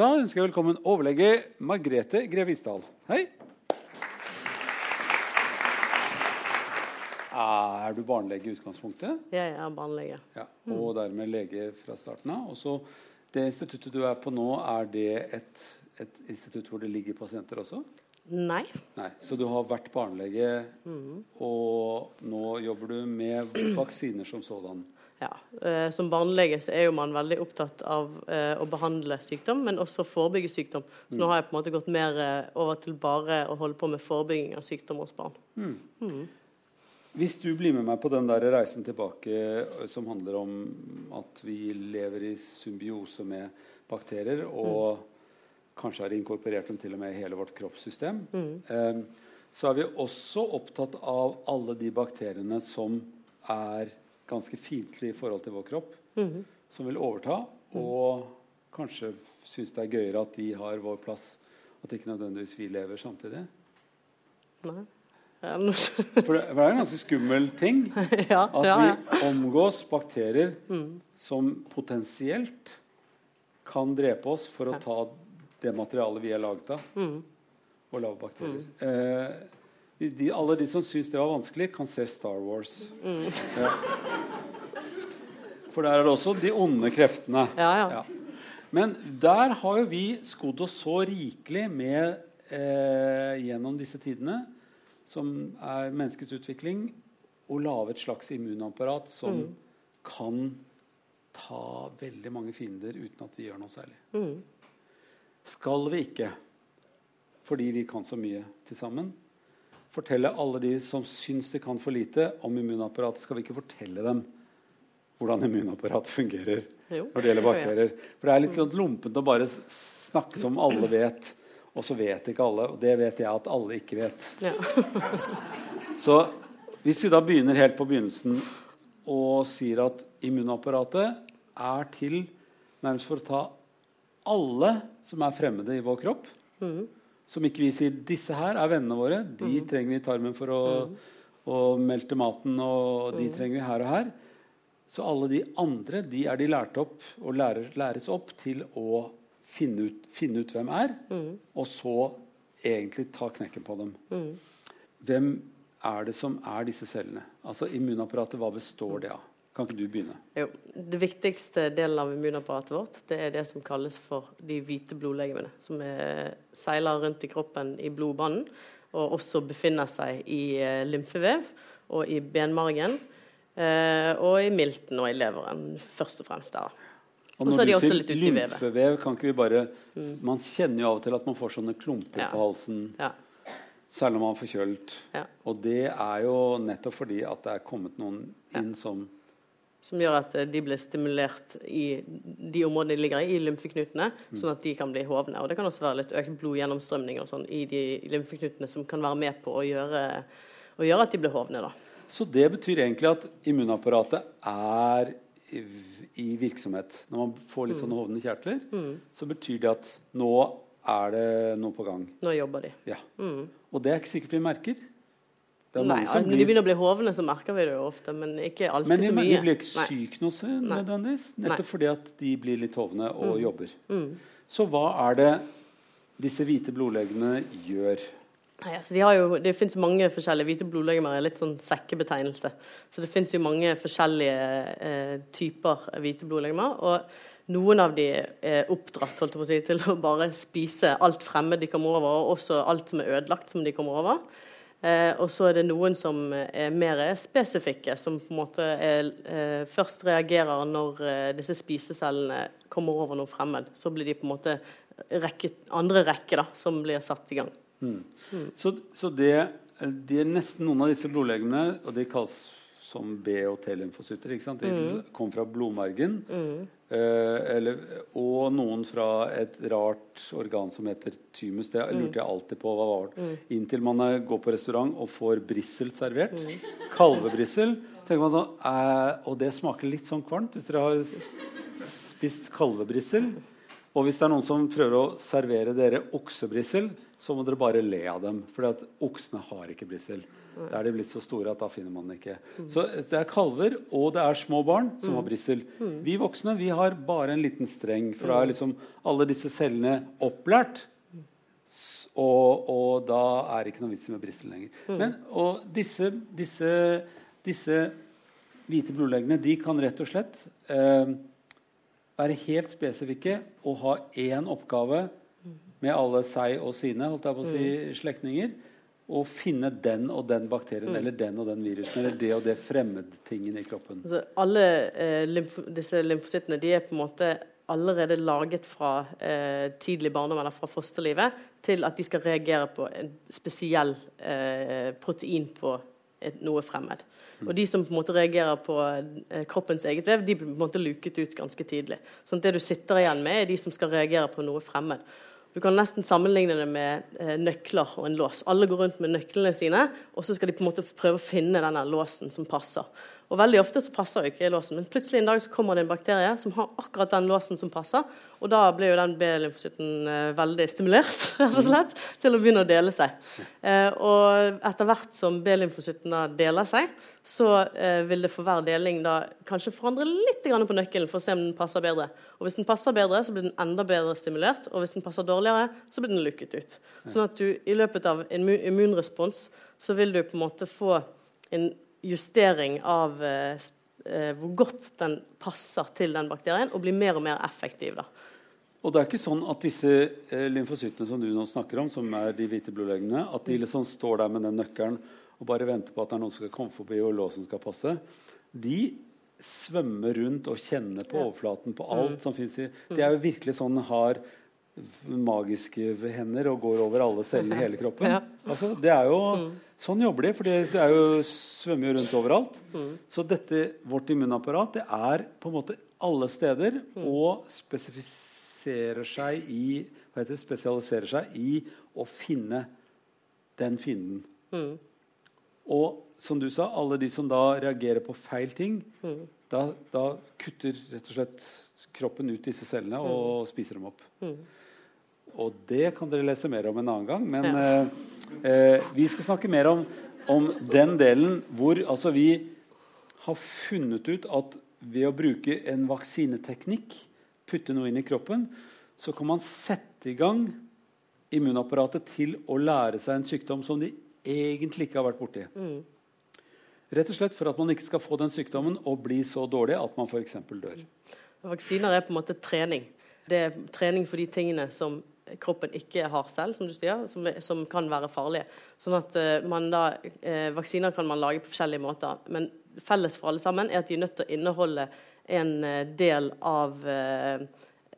Da ønsker jeg velkommen overlege Margrethe Grevisdal. Hei. Er du barnelege i utgangspunktet? Jeg er barnelege. Ja, Og dermed lege fra starten av. Også Det instituttet du er på nå, er det et, et institutt hvor det ligger pasienter også? Nei. Nei, Så du har vært barnelege, og nå jobber du med vaksiner som sådan? Ja. Eh, som barnelege så er jo man veldig opptatt av eh, å behandle sykdom, men også forebygge sykdom. Så nå har jeg på en måte gått mer eh, over til bare å holde på med forebygging av sykdom hos barn. Hvis du blir med meg på den der reisen tilbake som handler om at vi lever i symbiose med bakterier, og kanskje har inkorporert dem til og med i hele vårt kroppssystem, eh, så er vi også opptatt av alle de bakteriene som er ganske fiendtlig i forhold til vår kropp, som vil overta, og kanskje syns det er gøyere at de har vår plass, at ikke nødvendigvis vi lever samtidig. Nei. For det, for det er en ganske skummel ting. ja, At ja, ja. vi omgås bakterier som potensielt kan drepe oss for å ta det materialet vi er laget av, og lage bakterier. Eh, de, alle de som syns det var vanskelig, kan se Star Wars. Ja. For der er det også de onde kreftene. Ja, ja. Men der har jo vi skodd oss så rikelig med eh, gjennom disse tidene, som er menneskets utvikling, å lage et slags immunapparat som kan ta veldig mange fiender uten at vi gjør noe særlig. Skal vi ikke, fordi vi kan så mye til sammen, fortelle alle de som syns de kan for lite om immunapparatet, skal vi ikke fortelle dem hvordan immunapparatet fungerer Jo. når det gjelder bakterier. For det er litt sånn lumpent å bare snakke som alle vet, og så vet ikke alle. Og det vet jeg at alle ikke vet. Ja. Så hvis vi da begynner helt på begynnelsen og sier at immunapparatet er til nærmest for å ta alle som er fremmede i vår kropp, som ikke vi sier 'disse her er vennene våre', de trenger vi i tarmen for å, å melte maten, og de trenger vi her og her. Så alle de andre de er de lært opp og lærer, læres opp til å finne ut, finne ut hvem er, og så egentlig ta knekken på dem. Hvem er det som er disse cellene? Altså Immunapparatet, hva består det av? Kan ikke du begynne? Jo, det viktigste delen av immunapparatet vårt det er det som kalles for de hvite blodlegemene. Som er, seiler rundt i kroppen i blodbanen, og også befinner seg i eh, lymfevev og i benmargen. Eh, og i milten og i leveren, først og fremst der. Og når du sier lymfevev, kan ikke vi bare Man kjenner jo av og til at man får sånne klumper Ja. på halsen, Ja. særlig når man er forkjølt. Ja. Og det er jo nettopp fordi at det er kommet noen inn som Som gjør at eh, de blir stimulert i de områdene de ligger i, i lymfeknutene, sånn at de kan bli hovne. Og det kan også være litt økt blodgjennomstrømning og sånn i de lymfeknutene som kan være med på å gjøre, å gjøre at de blir hovne. da. Så det betyr egentlig at immunapparatet er i, i virksomhet. Når man får litt Mm. sånne hovne kjertler, så betyr det at nå er det noe på gang. Nå jobber de. Ja. Og det er ikke sikkert vi merker. Det Mm. Nei, som Når de begynner å bli hovne, så merker vi det jo ofte, men ikke alltid Men de, så mye. Men de blir ikke syke noe sted nødvendigvis, nettopp Nei. Fordi at de blir litt hovne og Mm. jobber. Så hva er det disse hvite blodlegemene gjør? Nei, altså de har jo, det finnes mange forskjellige Hvite blodlegemer er litt sånn sekkebetegnelse. Så det finnes jo mange forskjellige eh, typer hvite blodlegemer. Og noen av de er oppdratt holdt jeg på å si, til å bare spise alt fremmed de kommer over, og også alt som er ødelagt som de kommer over. Eh, og så er det noen som er mer spesifikke, som på en måte er, eh, først reagerer når eh, disse spisecellene kommer over noe fremmed. Så blir de på en måte rekke, andre rekke da, som blir satt i gang. Så, så det, det, er nesten noen av disse blodlegemene, og de kalles som B- og T-lymfocytter, de Mm. kom fra blodmargen. Eh, eller, og noen fra et rart organ som heter thymus. Det Mm. lurte jeg alltid på hva var. Inntil man eh, går på restaurant og får brissel servert. Mm. Kalvebrissel. tenker man eh, Og det smaker litt sånn kvalmt hvis dere har spist kalvebrissel. Og hvis det er noen som prøver å servere dere oksebrissel, så må dere bare le av dem. For oksene har ikke brissel. Da er de blitt så store at da finner man det ikke. Så det er kalver og det er små barn som har brissel. Vi voksne vi har bare en liten streng, for da er liksom alle disse cellene opplært. Og, og da er det ikke noe vits med brissel lenger. Men, og disse, disse, disse hvite blodleggene de kan rett og slett eh, være helt spesifikke og ha én oppgave med alle seg og sine holdt jeg på å si, slektninger Og finne den og den bakterien mm. eller den og den virusen eller det og det fremmedtingen i kroppen. Altså, alle eh, lymf disse lymfocyttene de er på en måte allerede laget fra eh, tidlig barndom eller fra fosterlivet til at de skal reagere på en spesiell eh, protein på et, noe fremmed. Mm. Og De som på en måte reagerer på eh, kroppens eget vev, de blir på en måte luket ut ganske tidlig. Sånn at Det du sitter igjen med, er de som skal reagere på noe fremmed. Du kan nesten sammenligne det med eh, nøkler og en lås. Alle går rundt med nøklene sine, og så skal de på en måte prøve å finne denne låsen som passer. Og Veldig ofte så passer jo ikke låsen, men plutselig en dag så kommer det en bakterie som har akkurat den låsen som passer, og da blir jo den B-lymfocytten eh, veldig stimulert rett og slett, til å begynne å dele seg. Eh, og etter hvert som B-lymfocytten deler seg, så eh, vil det for hver deling da kanskje forandre litt på nøkkelen for å se om den passer bedre. Og Hvis den passer bedre, så blir den enda bedre stimulert, og hvis den passer dårligere, så blir den lukket ut. Sånn at du i løpet av en immunrespons så vil du på en måte få en justering av eh, eh, hvor godt den passer til den bakterien, og blir mer og mer effektiv. da. Og det er ikke sånn at disse eh, lymfocyttene som du nå snakker om, som er de hvite blodleggene, at de liksom står der med den nøkkelen og bare venter på at det er noen som skal komme forbi og låsen skal passe. De svømmer rundt og kjenner på overflaten på alt mm. som fins i De er jo virkelig sånn har magiske hender og går over alle cellene i hele kroppen. Altså, det er jo, mm. Sånn jobber de, for de er jo, svømmer jo rundt overalt. Mm. Så dette, vårt immunapparat det er på en måte alle steder mm. og spesifiserer seg i hva heter det, spesialiserer seg i å finne den fienden. Mm. Og som du sa, alle de som da reagerer på feil ting, mm. da, da, kutter rett og slett kroppen ut disse cellene og spiser dem opp. Mm. Og det kan dere lese mer om en annen gang. Men ja. Eh, vi skal snakke mer om, om, den delen hvor altså, vi har funnet ut at ved å bruke en vaksineteknikk, putte noe inn i kroppen, så kan man sette i gang immunapparatet til å lære seg en sykdom som de egentlig ikke har vært borti. Mm. Rett og slett for at man ikke skal få den sykdommen og bli så dårlig at man f.eks. dør. Vaksiner er på en måte trening. Det er trening for de tingene som kroppen ikke har selv, som du sier, som, som kan være farlige. Sånn at man da, uh, Vaksiner kan man lage på forskjellige måter, men felles for alle sammen er at de er nødt til å inneholde en uh, del av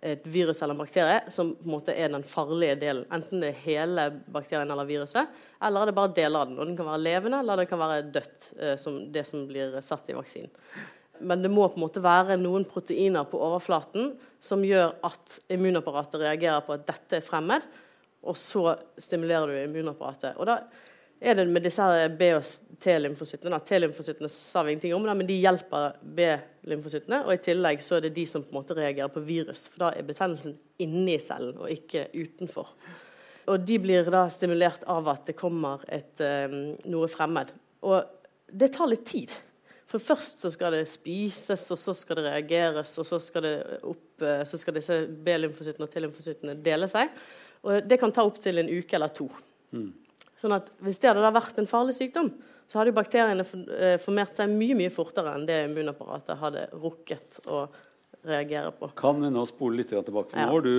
et virus eller en bakterie som på en måte er den farlige delen. Enten det er hele bakterien eller viruset, eller er det bare deler av den. Og den kan være levende, eller det kan være dødt, som det som blir satt i vaksinen men det må på en måte være noen proteiner på overflaten som gjør at immunapparatet reagerer på at dette er fremmed, og så stimulerer du immunapparatet. Og da er det med disse B- og T-lymfocyttene. T-lymfocyttene sa vi ingenting om, men de hjelper B-lymfocyttene. Og i tillegg så er det de som på en måte reagerer på virus, for da er betennelsen inni cellen og ikke utenfor. Og de blir da stimulert av at det kommer et, um, noe fremmed. Og det tar litt tid. For først så skal det spises, og så skal det reageres, og så skal, det opp, eh, så skal disse B-lymfocyttene og T-lymfocyttene dele seg. Og det kan ta opptil en uke eller to. Mm. Sånn at Hvis det hadde vært en farlig sykdom, så hadde bakteriene eh, formert seg mye mye fortere enn det immunapparatet hadde rukket å reagere på. Kan vi nå spole litt tilbake? Nå er du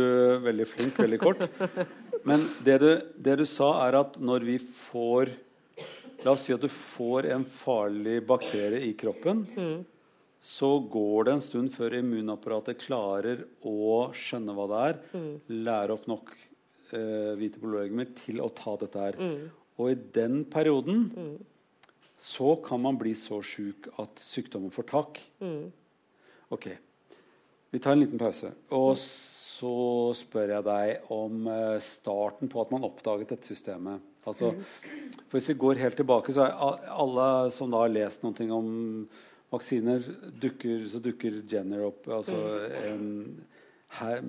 veldig flink, veldig kort. Men det du, det du sa, er at når vi får La oss si at du får en farlig bakterie i kroppen. Mm. Så går det en stund før immunapparatet klarer å skjønne hva det er. Mm. Lære opp nok eh, hvite blodlegemer til å ta dette her. Mm. Og i den perioden mm. så kan man bli så sjuk at sykdommen får tak. Mm. Ok. Vi tar en liten pause. Og så spør jeg deg om eh, starten på at man oppdaget dette systemet. Altså, for Hvis vi går helt tilbake, så er alle som da har lest noe om vaksiner, dukker, så dukker Jenner opp. altså en her,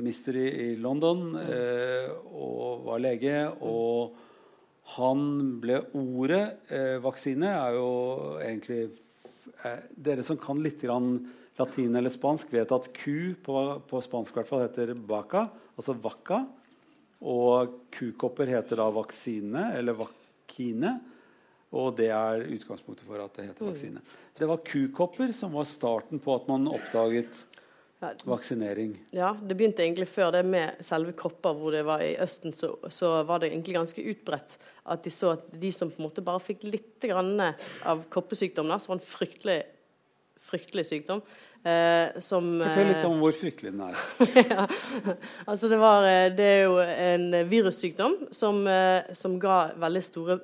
mister i, London eh, og var lege. Og han ble Ordet eh, vaksine er jo egentlig eh, Dere som kan litt grann latin eller spansk, vet at ku på, på spansk hvert heter vaca, altså vacca. Og kukopper heter da vaksine eller vakine. Og det er utgangspunktet for at det heter vaksine. Så det var kukopper som var starten på at man oppdaget vaksinering. Ja, det begynte egentlig før det med selve kopper, hvor det var i Østen, så, så var det egentlig ganske utbredt at de så at de som på en måte bare fikk litt grann av koppesykdom, som var en fryktelig, fryktelig sykdom eh, som Fortell litt eh, om hvor fryktelig den er. ja. Altså det, var, eh, det er jo en virussykdom som, eh, som ga veldig store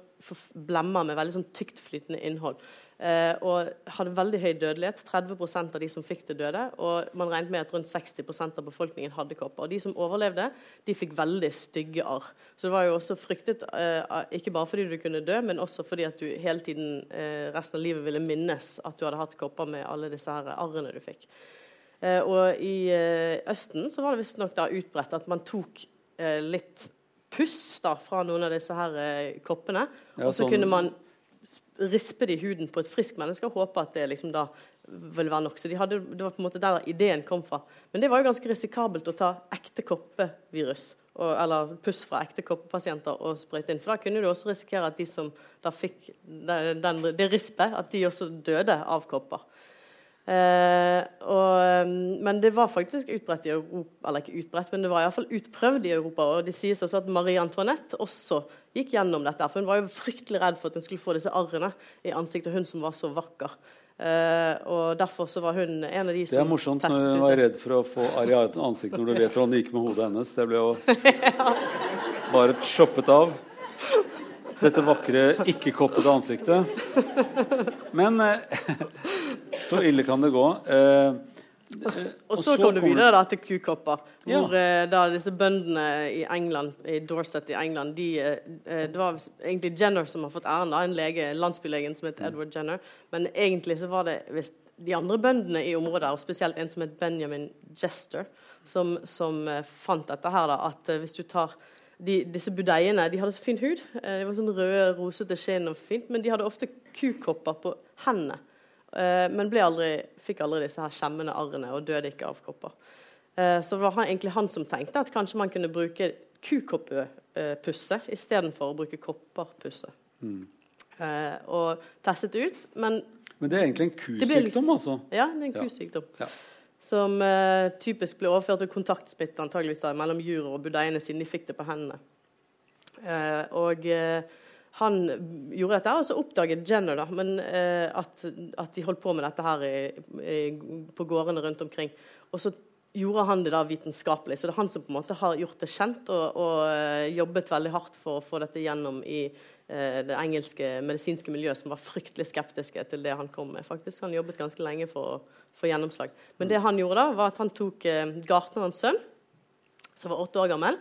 blemmer med veldig sånn tyktflytende innhold. Eh, og hadde veldig høy dødelighet. 30% av de som fikk det, døde. Og man regnet med at rundt 60% av befolkningen hadde kopper. Og de som overlevde, de fikk veldig stygge arr. Så det var jo også fryktet, eh, ikke bare fordi du kunne dø, men også fordi at du hele tiden eh, resten av livet ville minnes at du hadde hatt kopper med alle disse her arrene du fikk. Eh, og i Østen så var det visstnok utbredt at man tok litt puss da, fra noen av disse her koppene. Ja, og så sånn- kunne man rispe det i huden på et friskt menneske og håpe at det liksom da ville være nok. Så de hadde, det var på en måte der ideen kom fra. Men det var jo ganske risikabelt å ta ekte koppevirus, og, eller puss fra ekte koppepasienter og sprøyte inn. For da kunne du også risikere at de som da fikk den, den, det rispet, at de også døde av kopper. Eh, og, men det var faktisk utbredt i Europa Eller ikke utbredt, men det var i hvert fall utprøvd i Europa. Og det sies også at Marie Antoinette også gikk gjennom dette. For hun var jo fryktelig redd for at hun skulle få disse arrene i ansiktet, hun som var så vakker. Uh, og derfor så var hun en av de som Det er morsomt når hun du var redd for å få arr i ansiktet når du vet hvordan det gikk med hodet hennes. Det ble jo bare shoppet av. Dette vakre, ikke-koppede ansiktet. Men eh, så ille kan det gå. Eh, Og så kom det videre da, til kukopper. Hvor ja. da disse bøndene i England, i Dorset i England de, eh, Det var egentlig Jenner som har fått æren, da, en lege, landsbylegen som het Edward Jenner. Men egentlig så var det visst de andre bøndene i området, og spesielt en som het Benjamin Jester, som, som eh, fant dette her, da, at eh, hvis du tar de, disse budeiene de hadde så fin hud. Eh, De var sånn røde, rosete skinn og fint, men de hadde ofte kukopper på hendene. Eh, men aldri, fikk aldri disse her skjemmende arrene og døde ikke av kopper. Eh, så det var han, egentlig han som tenkte at kanskje man kunne bruke kukoppepusse istedenfor å bruke kopperpusse. Mm. og testet det ut, men Men det er egentlig en kusykdom, altså. ja, det er en kusykdom. Ja. Som eh, typisk ble overført ved kontaktsmitte antageligvis mellom jura og budeiene, siden de fikk det på hendene. Eh, og eh, han gjorde dette, og så oppdaget Jenner da, men, eh, at, at de holdt på med dette her i, i, på gårdene rundt omkring. Og så gjorde han det da vitenskapelig. Så det er han som på en måte har gjort det kjent og, og eh, jobbet veldig hardt for å få dette gjennom i eh, det engelske medisinske miljøet, som var fryktelig skeptiske til det han kom med. faktisk. Han jobbet ganske lenge for å få gjennomslag. Men det han gjorde da, var at han tok eh, gartnerens sønn, som var åtte år gammel,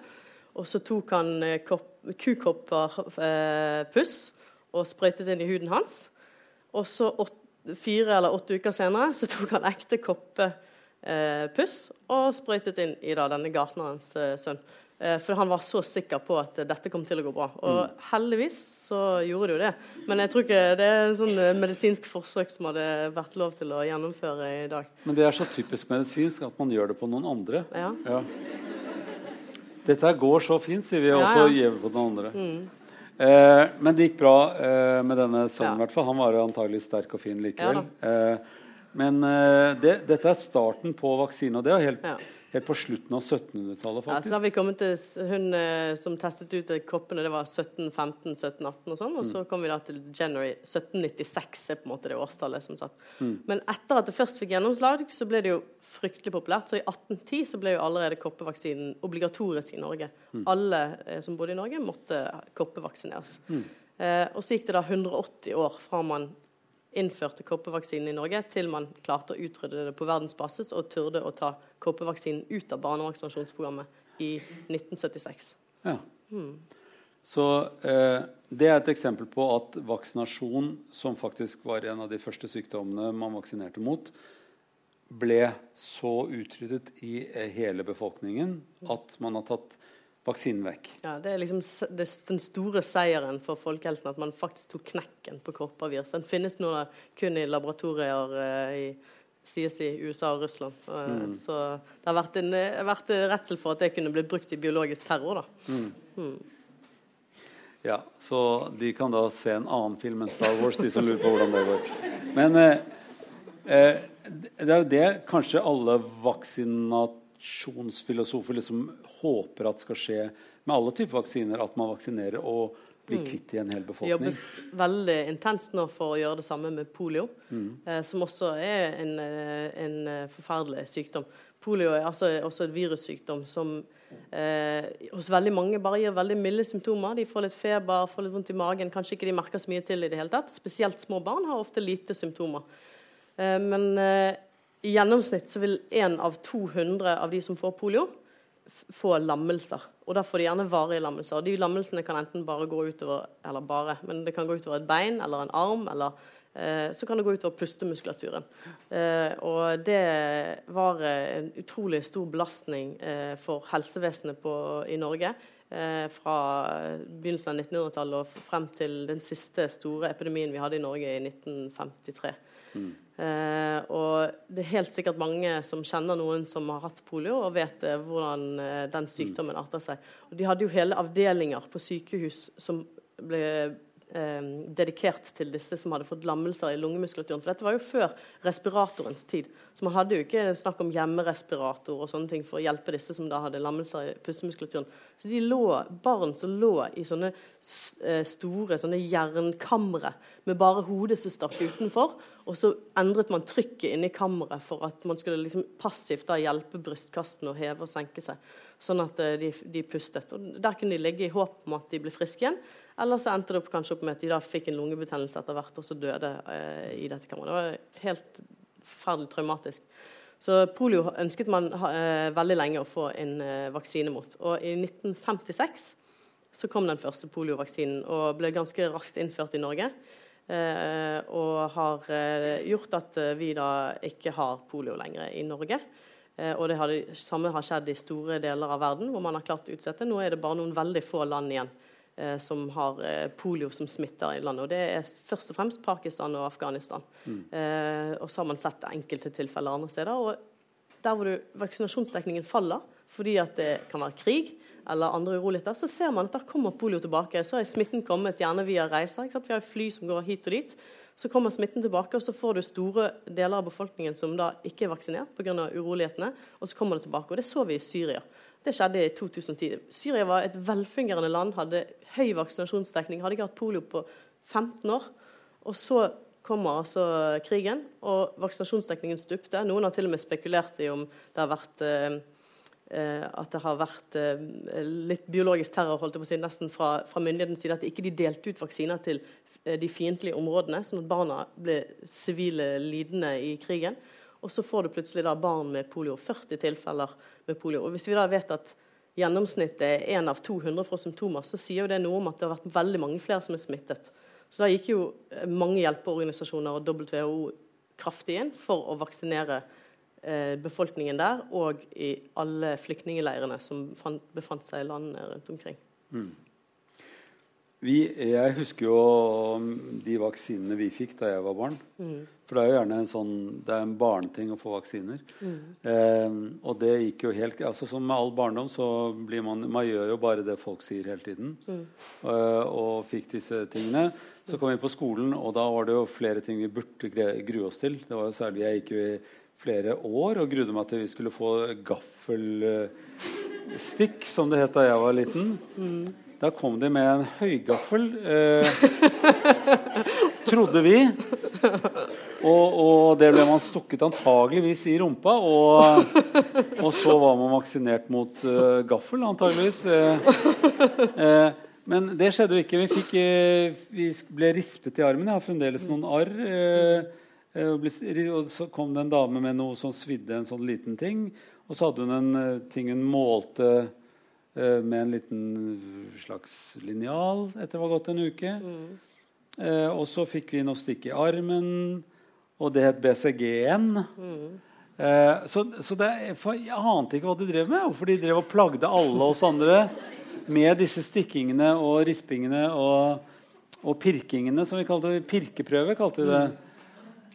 og så tok han eh, kukopperpuss eh, og sprøytet inn i huden hans. Og så åt, fire eller åtte uker senere så tok han ekte koppepuss og sprøytet inn i da, denne gartnerens eh, sønn. For han var så sikker på at dette kom til å gå bra. Og heldigvis så gjorde det jo det. Men jeg tror ikke det er en sånn medisinsk forsøk som hadde vært lov til å gjennomføre i dag. Men det er så typisk medisinsk at man gjør det på noen andre. Ja. Ja. Dette går så fint, sier vi, og så gir vi på den andre. Eh, men det gikk bra eh, med denne sønnen, Ja. Han var antagelig sterk og fin likevel. Ja eh, men eh, det, dette er starten på vaksine, og det er helt. Helt på slutten av 1700-tallet, faktisk. Ja, så har vi kommet til hun eh, som testet ut koppene, det var 1715, 1718 og sånn. Og så kom vi da til January 1796 er på en måte det årstallet som satt. Men etter at det først fikk gjennomslag, så ble det jo fryktelig populært. Så i 1810 så ble jo allerede koppevaksinen obligatorisk i Norge. Alle eh, som bodde i Norge, måtte koppevaksineres. Eh, og så gikk det da 180 år fra man innførte koppevaksinen i Norge, til man klarte å utrydde det på verdensbasis og turde å ta koppevaksinen ut av barnevaksinasjonsprogrammet i 1976. Ja. Så eh, det er et eksempel på at vaksinasjon, som faktisk var en av de første sykdommene man vaksinerte mot, ble så utryddet i eh, hele befolkningen at man har tatt vaksinen vekk. Ja, Det er liksom det, den store seieren for folkehelsen at man faktisk tok knekken på koppervirus. Den finnes nå da kun i laboratorier eh, i sies i USA og Russland. Mm. Så det har vært, en, eh, vært eh, redsel for at det kunne bli brukt i biologisk terror. da. Ja, Så de kan da se en annen film enn Star Wars, de som lurer på hvordan det går. Men eh, eh, det er jo det kanskje alle vaksinasjonsfilosofer liksom håper at skal skje med alle typer vaksiner. At man vaksinerer og blir kvitt i en hel Det befolkning. jobbes veldig intenst nå for å gjøre det samme med polio, eh, som også er en, eh, en eh, forferdelig sykdom. Polio er altså også et virussykdom som eh, hos veldig mange bare gir veldig milde symptomer. De får litt feber, får litt vondt i magen. Kanskje ikke de merker så mye til i det hele tatt. Spesielt små barn har ofte lite symptomer. Eh, men eh, i gjennomsnitt så vil én av 200 av de som får polio, få lammelser. Og da får de gjerne varige lammelser. Og de lammelsene kan enten bare gå utover Eller bare, men det kan gå utover et bein eller en arm, eller eh, så kan det gå utover pustemuskulaturen. Eh, og det var eh, en utrolig stor belastning for helsevesenet på, i Norge. Fra begynnelsen av 1900-tallet og frem til den siste store epidemien vi hadde i Norge i 1953. Eh, og det er helt sikkert mange som kjenner noen som har hatt polio, og vet eh, hvordan eh, den sykdommen arter seg. Og de hadde jo hele avdelinger på sykehus som ble eh, dedikert til disse som hadde fått lammelser i lungemuskulaturen. For dette var jo før respiratorens tid. Så man hadde jo ikke snakk om hjemmerespirator og sånne ting for å hjelpe disse som da hadde lammelser i pustemuskulaturen. Så de lå, barn som lå i sånne eh, store sånne jernkamre med bare hodet som stakk utenfor, og så endret man trykket inni kammeret for at man skulle liksom passivt da hjelpe brystkassen å heve og senke seg, sånn at eh, de, de pustet. Og der kunne de ligge i håp om at de ble friske igjen, eller så endte det opp kanskje opp med at de da fikk en lungebetennelse etter hvert, og så døde eh, i dette kammeret. Det var helt forferdelig traumatisk. Så polio ønsket man eh, veldig lenge å få en eh, vaksine mot. Og i 1956 så kom den første poliovaksinen og ble ganske raskt innført i Norge. Eh, og har eh, gjort at eh, vi da ikke har polio lenger i Norge. Og det, har det samme har skjedd i store deler av verden hvor man har klart å utsette. Nå er det bare noen veldig få land igjen som har eh, polio som smitter i landet. Og det er først og fremst Pakistan og Afghanistan. Eh, og så har man sett enkelte tilfeller andre steder. Og der hvor du, vaksinasjonsdekningen faller fordi at det kan være krig eller andre uroligheter, så ser man at der kommer polio tilbake. Så er smitten kommet gjerne via reiser. Vi har fly som går hit og dit. Så kommer smitten tilbake, og så får du store deler av befolkningen som da ikke er vaksinert pga. urolighetene, og så kommer det tilbake. Og det så vi i Syria. Det skjedde i 2010. Syria var et velfungerende land, hadde høy vaksinasjonsdekning, hadde ikke hatt polio på 15 år. Og så kommer altså krigen, og vaksinasjonsdekningen stupte. Noen har til og med spekulert i om det har vært eh, eh, at det har vært eh, litt biologisk terror holdt jeg på å si, nesten fra, fra myndighetens side. At ikke de delte ut vaksiner til eh, de fiendtlige områdene, sånn at barna ble sivile lidende i krigen. Og så får du plutselig da barn med polio. 40 tilfeller med polio. Og hvis vi da vet at gjennomsnittet er én av 200 får symptomer, så sier jo det noe om at det har vært veldig mange flere som er smittet. Så da gikk jo eh, mange hjelpeorganisasjoner og WHO kraftig inn for å vaksinere eh, befolkningen der og i alle flyktningleirene som fant, befant seg i landene rundt omkring. Vi, jeg husker jo de vaksinene vi fikk da jeg var barn. For det er jo gjerne en sånn Det er en barneting å få vaksiner. Eh, og det gikk jo helt altså Som med all barndom så blir man Man gjør jo bare det folk sier hele tiden. Eh, og fikk disse tingene. Så kom vi på skolen, og da var det jo flere ting vi burde grue oss til. Det var jo særlig Jeg gikk jo i flere år og grudde meg til vi skulle få gaffelstikk, som det het da jeg var liten. Da kom de med en høygaffel, eh, trodde vi. Og, og det ble man stukket antageligvis i rumpa. Og, og så var man vaksinert mot uh, gaffel, antageligvis. Eh, eh, men det skjedde jo ikke. Vi, fikk, eh, vi ble rispet i armen. Jeg har fremdeles noen arr. Eh, og, så kom det en dame med noe som svidde en sånn liten ting. Og så hadde hun en ting hun målte med en liten slags linjal etter det var gått en uke. Eh, og så fikk vi noe stikk i armen, og det het BCG-en. Eh, så, så det, jeg ante ikke hva de drev med. Hvorfor de drev og plagde alle oss andre med disse stikkingene og rispingene og, og pirkingene, som vi kalte det. Pirkeprøve kalte vi det.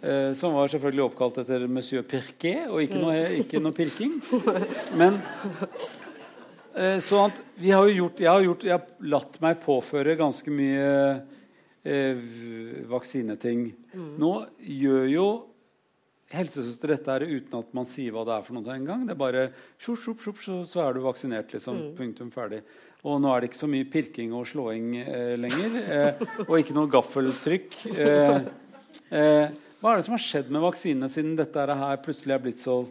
Eh, som var selvfølgelig oppkalt etter monsieur Pirquet, og ikke noe, ikke noe pirking. Men eh, så at vi har jo gjort jeg, har gjort jeg har latt meg påføre ganske mye eh, vaksineting. Nå gjør jo helsesøster dette her uten at man sier hva det er for noe engang. Det er bare sjup, sjup, sjup, så, så er du vaksinert. liksom, Punktum ferdig. Og nå er det ikke så mye pirking og slåing eh, lenger. Eh, og ikke noe gaffeltrykk. Eh, eh, hva er det som har skjedd med vaksinene siden dette her plutselig er blitt så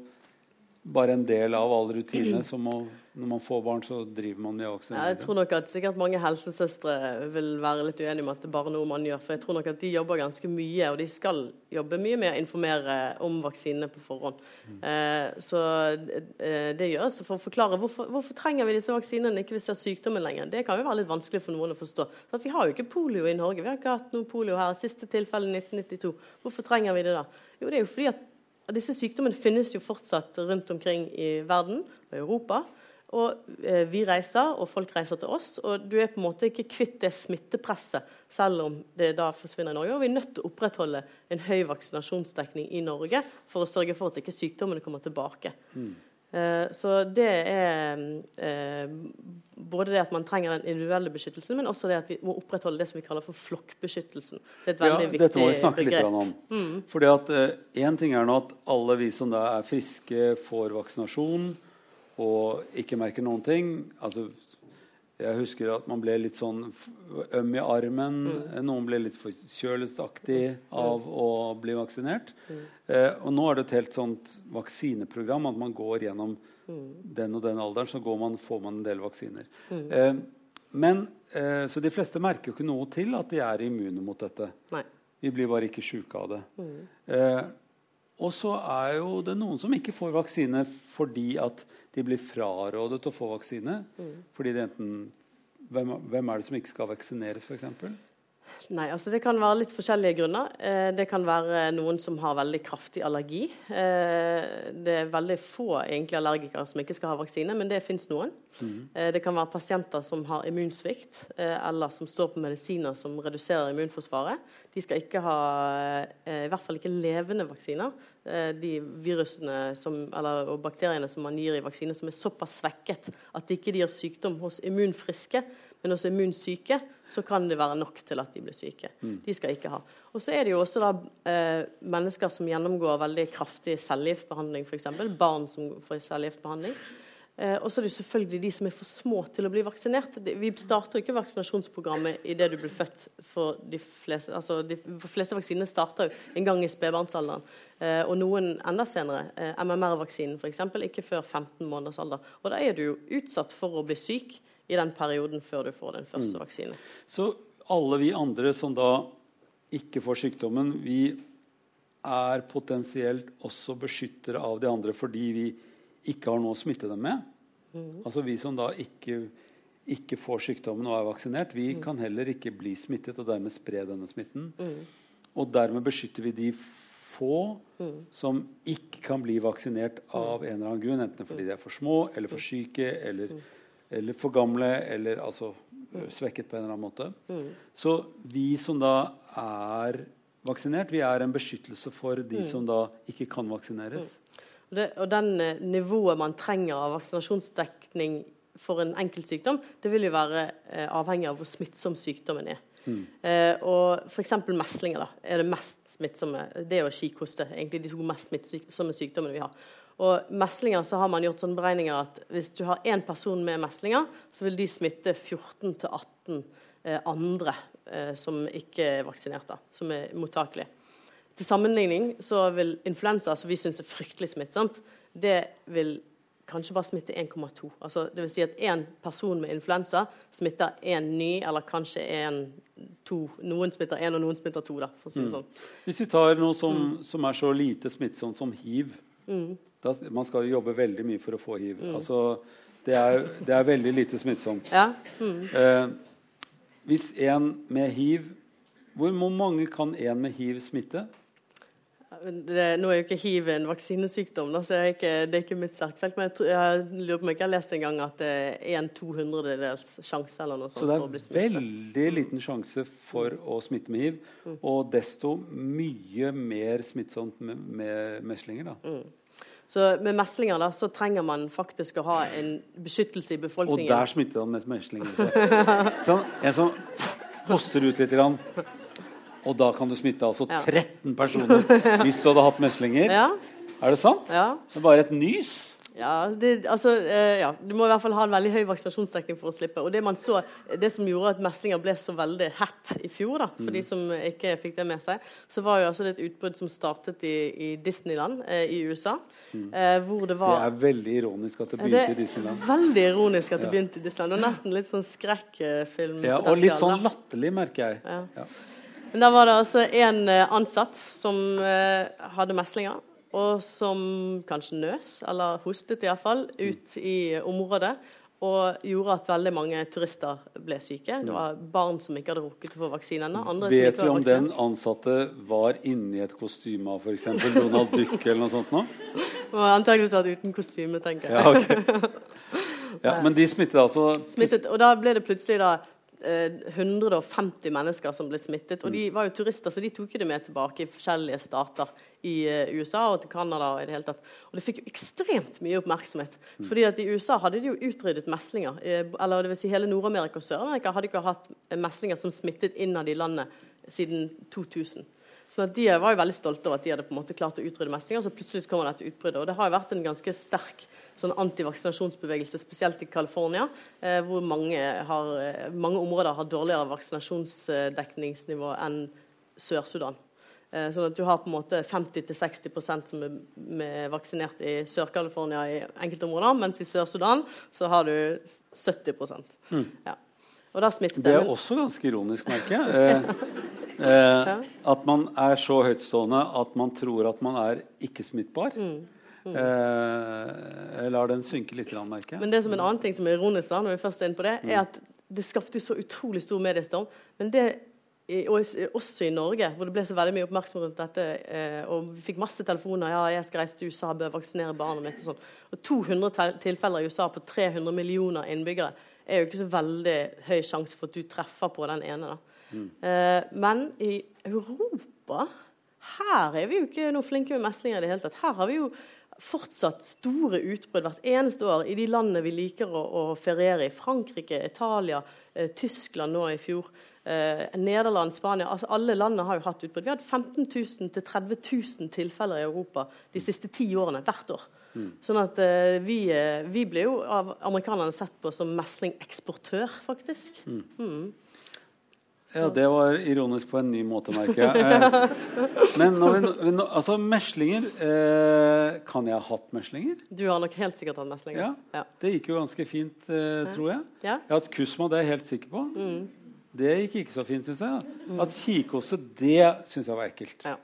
bare en del av alle rutinene? Som å, når man får barn, så driver man med Ja, jeg tror nok at sikkert mange helsesøstre vil være litt uenige med at det er bare noe man gjør. For jeg tror nok at de jobber ganske mye, og de skal jobbe mye med å informere om vaksinene på forhånd. Eh, så eh, det gjøres for å forklare hvorfor, hvorfor trenger vi disse vaksinene ikke ikke vi ser sykdommen lenger. Det kan jo være litt vanskelig for noen å forstå. For vi har jo ikke polio i Norge. Vi har ikke hatt noe polio her. Siste tilfelle 1992. Hvorfor trenger vi det da? Jo, det er jo fordi at disse sykdommene finnes jo fortsatt rundt omkring i verden og i Europa. Og eh, vi reiser, og folk reiser til oss. Og du er på en måte ikke kvitt det smittepresset, selv om det da forsvinner i Norge. Og vi er nødt til å opprettholde en høy vaksinasjonsdekning i Norge for å sørge for at ikke sykdommene kommer tilbake. Eh, så det er eh, både det at man trenger den individuelle beskyttelsen, men også det at vi må opprettholde det som vi kaller for flokkbeskyttelsen. Det er et veldig ja, viktig dette må vi snakke litt begrep. grann om. Fordi at Én ting er nå at alle vi som da er friske, får vaksinasjon og ikke merker noen ting. Altså, jeg husker at man ble litt sånn øm i armen. Noen ble litt forkjølelsesaktig av å bli vaksinert. Eh, og nå er det et helt sånt vaksineprogram at man går gjennom den og den alderen, så går man, får man en del vaksiner. Eh, men, eh, så de fleste merker jo ikke noe til at de er immune mot dette. Nei. Vi blir bare ikke sjuke av det. Eh, og så er jo det noen som ikke får vaksine fordi at de blir frarådet å få vaksine. Fordi det enten hvem, hvem er det som ikke skal vaksineres, f.eks.? Nei, altså Det kan være litt forskjellige grunner. Eh, det kan være noen som har veldig kraftig allergi. Eh, det er veldig få egentlig allergikere som ikke skal ha vaksine, men det fins noen. Eh, det kan være pasienter som har immunsvikt, eller som står på medisiner som reduserer immunforsvaret. De skal ikke ha i hvert fall ikke levende vaksiner. De virusene som, eller, og bakteriene som man gir i vaksine, som er såpass svekket at de ikke gir sykdom hos immunfriske, men hos immunsyke, så kan det være nok til at de blir syke. De skal ikke ha. Og så er det jo også da eh, mennesker som gjennomgår veldig kraftig cellegiftbehandling, f.eks. Barn som får cellegiftbehandling. Eh, og så er det selvfølgelig de som er for små til å bli vaksinert. Vi starter ikke vaksinasjonsprogrammet idet du blir født. For de fleste, altså de fleste vaksinene starter jo en gang i spedbarnsalderen. Eh, og noen enda senere. Eh, MMR-vaksinen f.eks. ikke før 15 måneders alder. Og da er du jo utsatt for å bli syk i den perioden før du får den første vaksinen. Så alle vi andre som da ikke får sykdommen, vi er potensielt også beskyttere av de andre fordi vi ikke har noe å smitte dem med. Altså vi som da ikke, ikke får sykdommen og er vaksinert, vi kan heller ikke bli smittet og dermed spre denne smitten. Og dermed beskytter vi de få som ikke kan bli vaksinert av en eller annen grunn, enten fordi de er for små eller for syke eller, eller for gamle eller altså svekket på en eller annen måte. Så vi som da er vaksinert, vi er en beskyttelse for de som da ikke kan vaksineres. Og, det, og den nivået man trenger av vaksinasjonsdekning for en enkelt sykdom, det vil jo være eh, avhengig av hvor smittsom sykdommen er. Eh, og F.eks. meslinger da, er det mest smittsomme. Det og kikhoste egentlig de to mest smittsomme sykdommene vi har. Og meslinger så har man gjort sånne beregninger at hvis du har én person med meslinger, så vil de smitte 14-18 eh, andre eh, som ikke er vaksinert, som er mottakelige. Til sammenligning så vil influensa, som vi syns er fryktelig smittsomt, det vil kanskje bare smitte 1,2. Altså, det vil si at én person med influensa smitter én ny, eller kanskje én, to. Noen smitter én, og noen smitter to. Da, for å si det sånn. Hvis vi tar noe som, som er så lite smittsomt som hiv da, Man skal jo jobbe veldig mye for å få hiv. Altså, det, er, det er veldig lite smittsomt. Ja? Eh, hvis en med hiv Hvor mange kan en med hiv smitte? det, nå er jo ikke hiv en vaksinesykdom, da, så er ikke, det er ikke mitt sterkfelt. Men jeg, tror, jeg lurer på om jeg ikke har lest en gang at det er en 200-dels sjanse eller noe sånt. Så det for å bli er smittet. veldig liten sjanse for å smitte med hiv. Og desto mye mer smittsomt med, med meslinger. Da. Så med meslinger da, så trenger man faktisk å ha en beskyttelse i befolkningen. Og der smitter han med meslinger. Så. Sånn, en som hoster ut litt, grann, og da kan du smitte altså 13 personer hvis du hadde hatt meslinger. Ja, Er det sant? ja. Det er bare et nys. Ja, det, altså, eh, ja, Du må i hvert fall ha en veldig høy vaksinasjonsdekning for å slippe. Og Det man så, det som gjorde at meslinger ble så veldig hett i fjor, da, for Mm. de som ikke fikk det med seg, så var jo altså det et utbrudd som startet i, i Disneyland eh, i USA. Eh, hvor det var Det er veldig ironisk at det begynte begynte i det Disneyland. er veldig ironisk at det Ja. begynte i Disneyland. Og nesten litt sånn skrekkfilm. Ja, og litt sånn latterlig, merker jeg. Ja. Ja. Men da var det altså en eh, ansatt som eh, hadde meslinger, og som kanskje nøs, eller hostet iallfall, ut i området. Og gjorde at veldig mange turister ble syke. Det var barn som ikke hadde rukket å få vaksine ennå. Vet vi om den ansatte var inni et kostyme av f.eks. Donald Duck eller noe sånt nå? Og antakeligvis vært uten kostyme, tenker jeg. Ja, okay. Ja, men de smittet altså Smittet, og da ble det plutselig da 150 mennesker som ble smittet. Og de var jo turister, så de tok det med tilbake i forskjellige stater i eh, USA og til Canada. Og i det hele tatt. Og det fikk jo ekstremt mye oppmerksomhet. fordi at i USA hadde de jo utryddet meslinger. Eh, eller det vil si hele Nord-Amerika og Sør-Amerika hadde ikke hatt eh, meslinger som smittet innad i landet siden 2000. Så De var jo veldig stolte over at de hadde på en måte klart å utrydde meslinger. Så plutselig kommer dette utbruddet. Og det har jo vært en ganske sterk sånn antivaksinasjonsbevegelse, spesielt i California, eh, hvor mange, har, eh, mange områder har dårligere vaksinasjonsdekningsnivå enn Sør-Sudan. Eh, sånn at du har på en måte 50-60% som er med vaksinert i Sør-California i enkelte områder, mens i Sør-Sudan så har du 70 mm. ja. Og da smittet. Det er også ganske ironisk, merker jeg. Eh, eh, at man er så høytstående at man tror at man er ikke-smittbar. Mm. Eh, jeg lar den synke litt, merker jeg. Men det som en annen ting som er ironisk, da, når vi først er inne på det, er at det skapte så utrolig stor mediestorm. Men det, og også i Norge, hvor det ble så veldig mye oppmerksomhet rundt dette, eh, og vi fikk masse telefoner ja, jeg skal reise til USA, bør vaksinere barnet mitt og sånn. Og 200 tilfeller i USA på 300 millioner innbyggere er jo ikke så veldig høy sjanse for at du treffer på den ene. da. Eh, men i Europa her er vi jo ikke noe flinke med meslinger i det hele tatt. Her har vi jo fortsatt store utbrudd hvert eneste år i de landene vi liker å, å feriere i. Frankrike, Italia, eh, Tyskland nå i fjor. Eh, Nederland, Spania. altså Alle landene har jo hatt utbrudd. Vi har hatt 15 000 til 30 000 tilfeller i Europa de siste ti årene hvert år. Sånn at eh, vi, eh, vi ble jo av amerikanerne sett på som meslingeksportør, faktisk. Ja, det var ironisk på en ny måte, merker jeg. Eh, Men når vi, altså, meslinger eh, Kan jeg ha hatt meslinger? Du har nok helt sikkert hatt meslinger. Ja. Ja. Det gikk jo ganske fint, eh, tror jeg. Ja. Jeg har hatt kusma, det er jeg helt sikker på. Mm. Det gikk ikke så fint, syns jeg. At kikhoste, det syns jeg var ekkelt. Ja.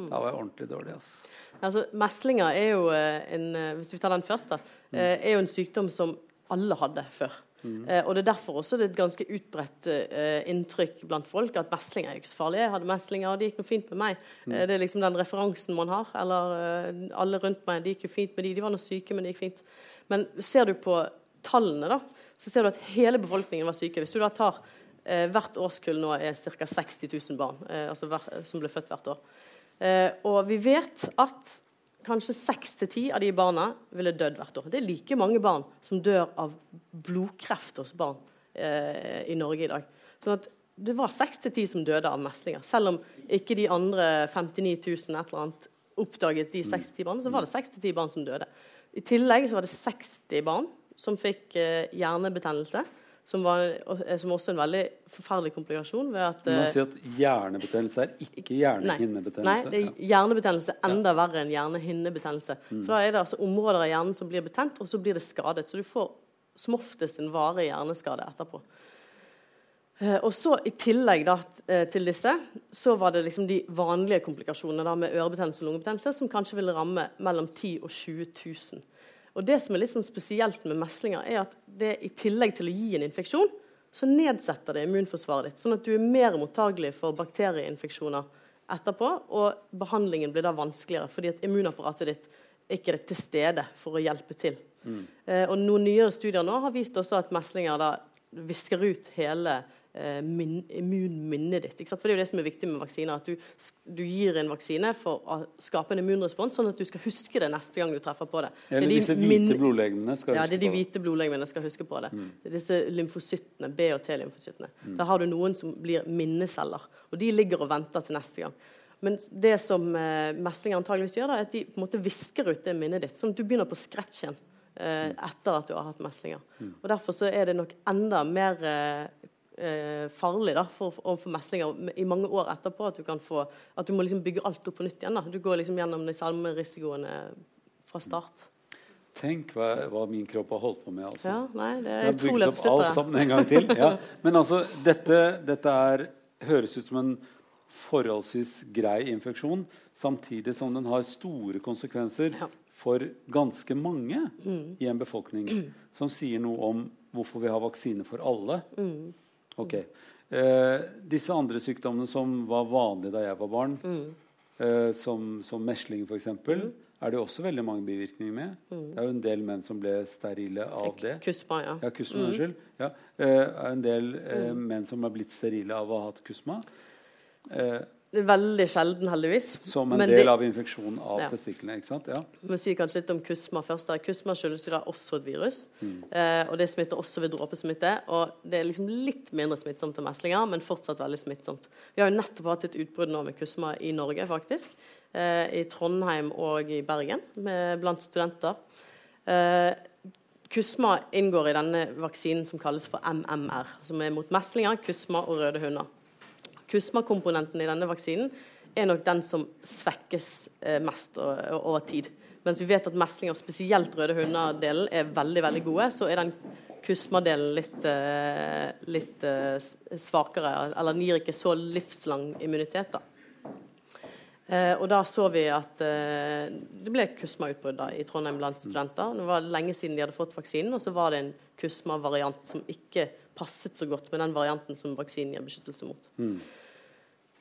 Mm. Da var jeg ordentlig dårlig. Altså. Altså, meslinger er jo eh, en eh, Hvis vi tar den først, da. eh, Er jo en sykdom som alle hadde før. Eh, og Det er derfor også det er et ganske utbredt eh, inntrykk blant folk at meslinger er ikke så farlig. Jeg hadde meslinger, og det gikk noe fint med meg. Eh, det er liksom den referansen man har. Eller eh, alle rundt meg, det gikk jo fint med de. De var nå syke, men det gikk fint. Men ser du på tallene, da, så ser du at hele befolkningen var syke. Hvis du da tar eh, Hvert årskull nå er ca. 60 000 barn eh, altså som ble født hvert år. Eh, og vi vet at kanskje seks til ti av de barna ville dødd hvert år. Det er like mange barn som dør av blodkreft hos barn eh, i Norge i dag. Sånn det var seks til ti som døde av meslinger. Selv om ikke de andre 59 000 et eller annet oppdaget de 60 barna, så var det 6 til 10 barn som døde. I tillegg så var det 60 barn som fikk eh, hjernebetennelse. Som, var, eh, som også er en veldig forferdelig komplikasjon. ved at... Man eh, at hjernebetennelse er ikke Nei, hjernehinnebetennelse. det er hjernebetennelse enda verre enn hjernehinnebetennelse. For Da er det altså områder av hjernen som blir betent, og så blir det skadet. Så du får som oftest en varig hjerneskade etterpå. Eh, og så I tillegg da, til disse så var det liksom de vanlige komplikasjonene da, med ørebetennelse og lungebetennelse som kanskje ville ramme mellom 10 og 20 000. Og Det som er litt sånn spesielt med meslinger, er at det i tillegg til å gi en infeksjon, så nedsetter det immunforsvaret ditt. Sånn at du er mer mottagelig for bakterieinfeksjoner etterpå, og behandlingen blir da vanskeligere fordi at immunapparatet ditt ikke er til stede for å hjelpe til. Mm. Eh, og Noen nyere studier nå har vist også at meslinger da visker ut hele immunminnet ditt. For Det er jo det som er viktig med vaksiner. At du, du, gir en vaksine for å skape en immunrespons, sånn at du skal huske det neste gang du treffer på det. Eller det disse hvite blodlegemene skal ja, det er de hvite blodlegemene skal huske på det. Mm. det er disse lymfocyttene, B- og T-lymfocyttene. Mm. Da har du noen som blir minneceller. Og de ligger og venter til neste gang. Men det som eh, meslinger antageligvis gjør, da, er at de på en måte visker ut det minnet ditt. Sånn at du begynner på scratch igjen eh, etter at du har hatt meslinger. Mm. Og Derfor så er det nok enda mer eh, eh farlig da, for, for meslinger i mange år etterpå. At du, kan få, at du må liksom bygge alt opp på nytt igjen. Da. Du går liksom gjennom de samme risikoene fra start. Tenk hva, hva, min kropp har holdt på med. Altså. Ja, nei, det er jeg har bygd opp alt sammen en gang til. Ja. Men altså, dette, dette er, høres ut som en forholdsvis grei infeksjon, samtidig som den har store konsekvenser ja. for ganske mange mm. i en befolkning, som sier noe om hvorfor vi har vaksine for alle. Mm. Ok. Eh, disse andre sykdommene som var vanlige da jeg var barn, mm. eh, som, som mesling f.eks., mm. er det også veldig mange bivirkninger med. Mm. Det er jo en del menn som ble sterile av det. Kusma, ja. ja, kusma, mm. ja. Eh, en del eh, mm. menn som er blitt sterile av å ha hatt kusma. Eh, veldig sjelden, heldigvis. Som en del det, av infeksjonen av ja. testiklene. ikke sant? Ja. Vi sier kanskje litt om kusma først. Kusma skyldes jo da også et virus. Mm. Eh, og det smitter også ved dråpesmitte. Og det er liksom litt mindre smittsomt enn meslinger, men fortsatt veldig smittsomt. Vi har jo nettopp hatt et utbrudd nå med kusma i Norge, faktisk. Eh, I Trondheim og i Bergen med, blant studenter. Eh, kusma inngår i denne vaksinen som kalles for MMR, som er mot meslinger, kusma og røde hunder. Kusma-komponenten i denne vaksinen er nok den som svekkes eh, mest over tid. Mens vi vet at meslinger, spesielt røde hunder-delen, er veldig veldig gode, så er den kusma-delen litt, eh, litt eh, svakere. Eller den gir ikke så livslang immunitet. da. og da så vi at det ble kusma-utbrudd i Trondheim blant studenter. Det var lenge siden de hadde fått vaksinen, og så var det en kusma-variant som ikke passet så godt med den varianten som vaksinen gir beskyttelse mot. Mm.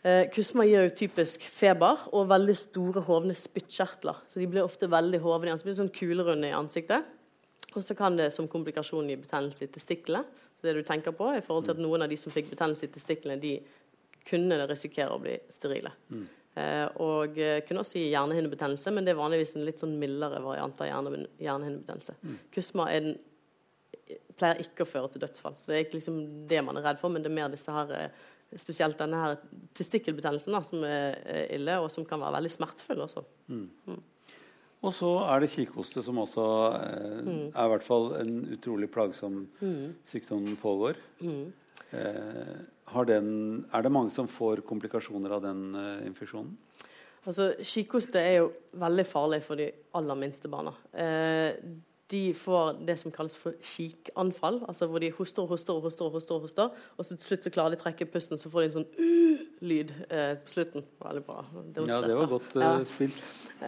Eh, kusma gir jo typisk feber og veldig store hovne spyttkjertler. Så de blir ofte veldig hovne. Så blir det sånn kulerunde i ansiktet. Og så kan det som komplikasjon gi betennelse i testiklene. Det du tenker på i forhold til at Noen av de som fikk betennelse i testiklene, de kunne risikere å bli sterile. Mm. Eh, og eh, kunne også gi hjernehinnebetennelse, men det er vanligvis en litt sånn mildere variant av hjerne, hjernehinnebetennelse. Mm. Kusma den, pleier ikke å føre til dødsfall. Så Det er ikke liksom det man er redd for, men det er mer disse her eh, spesielt denne her testikkelbetennelsen da, som er ille, og som kan være veldig smertefull også. Mm. Mm. Og så er det kikhoste, som også eh, mm. er i hvert fall en utrolig plagsom mm. sykdom pågår. Mm. Eh, den, er det mange som får komplikasjoner av den eh, infeksjonen? Altså, Kikhoste er jo veldig farlig for de aller minste barna. Eh, de får det som kalles for kikanfall. altså Hvor de hoster og hoster og hoster, og hoster, og hoster, og så til slutt så klarer de å trekke pusten, så får de en sånn uh, lyd eh, på slutten. Veldig bra. Ja, det var godt ja. spilt.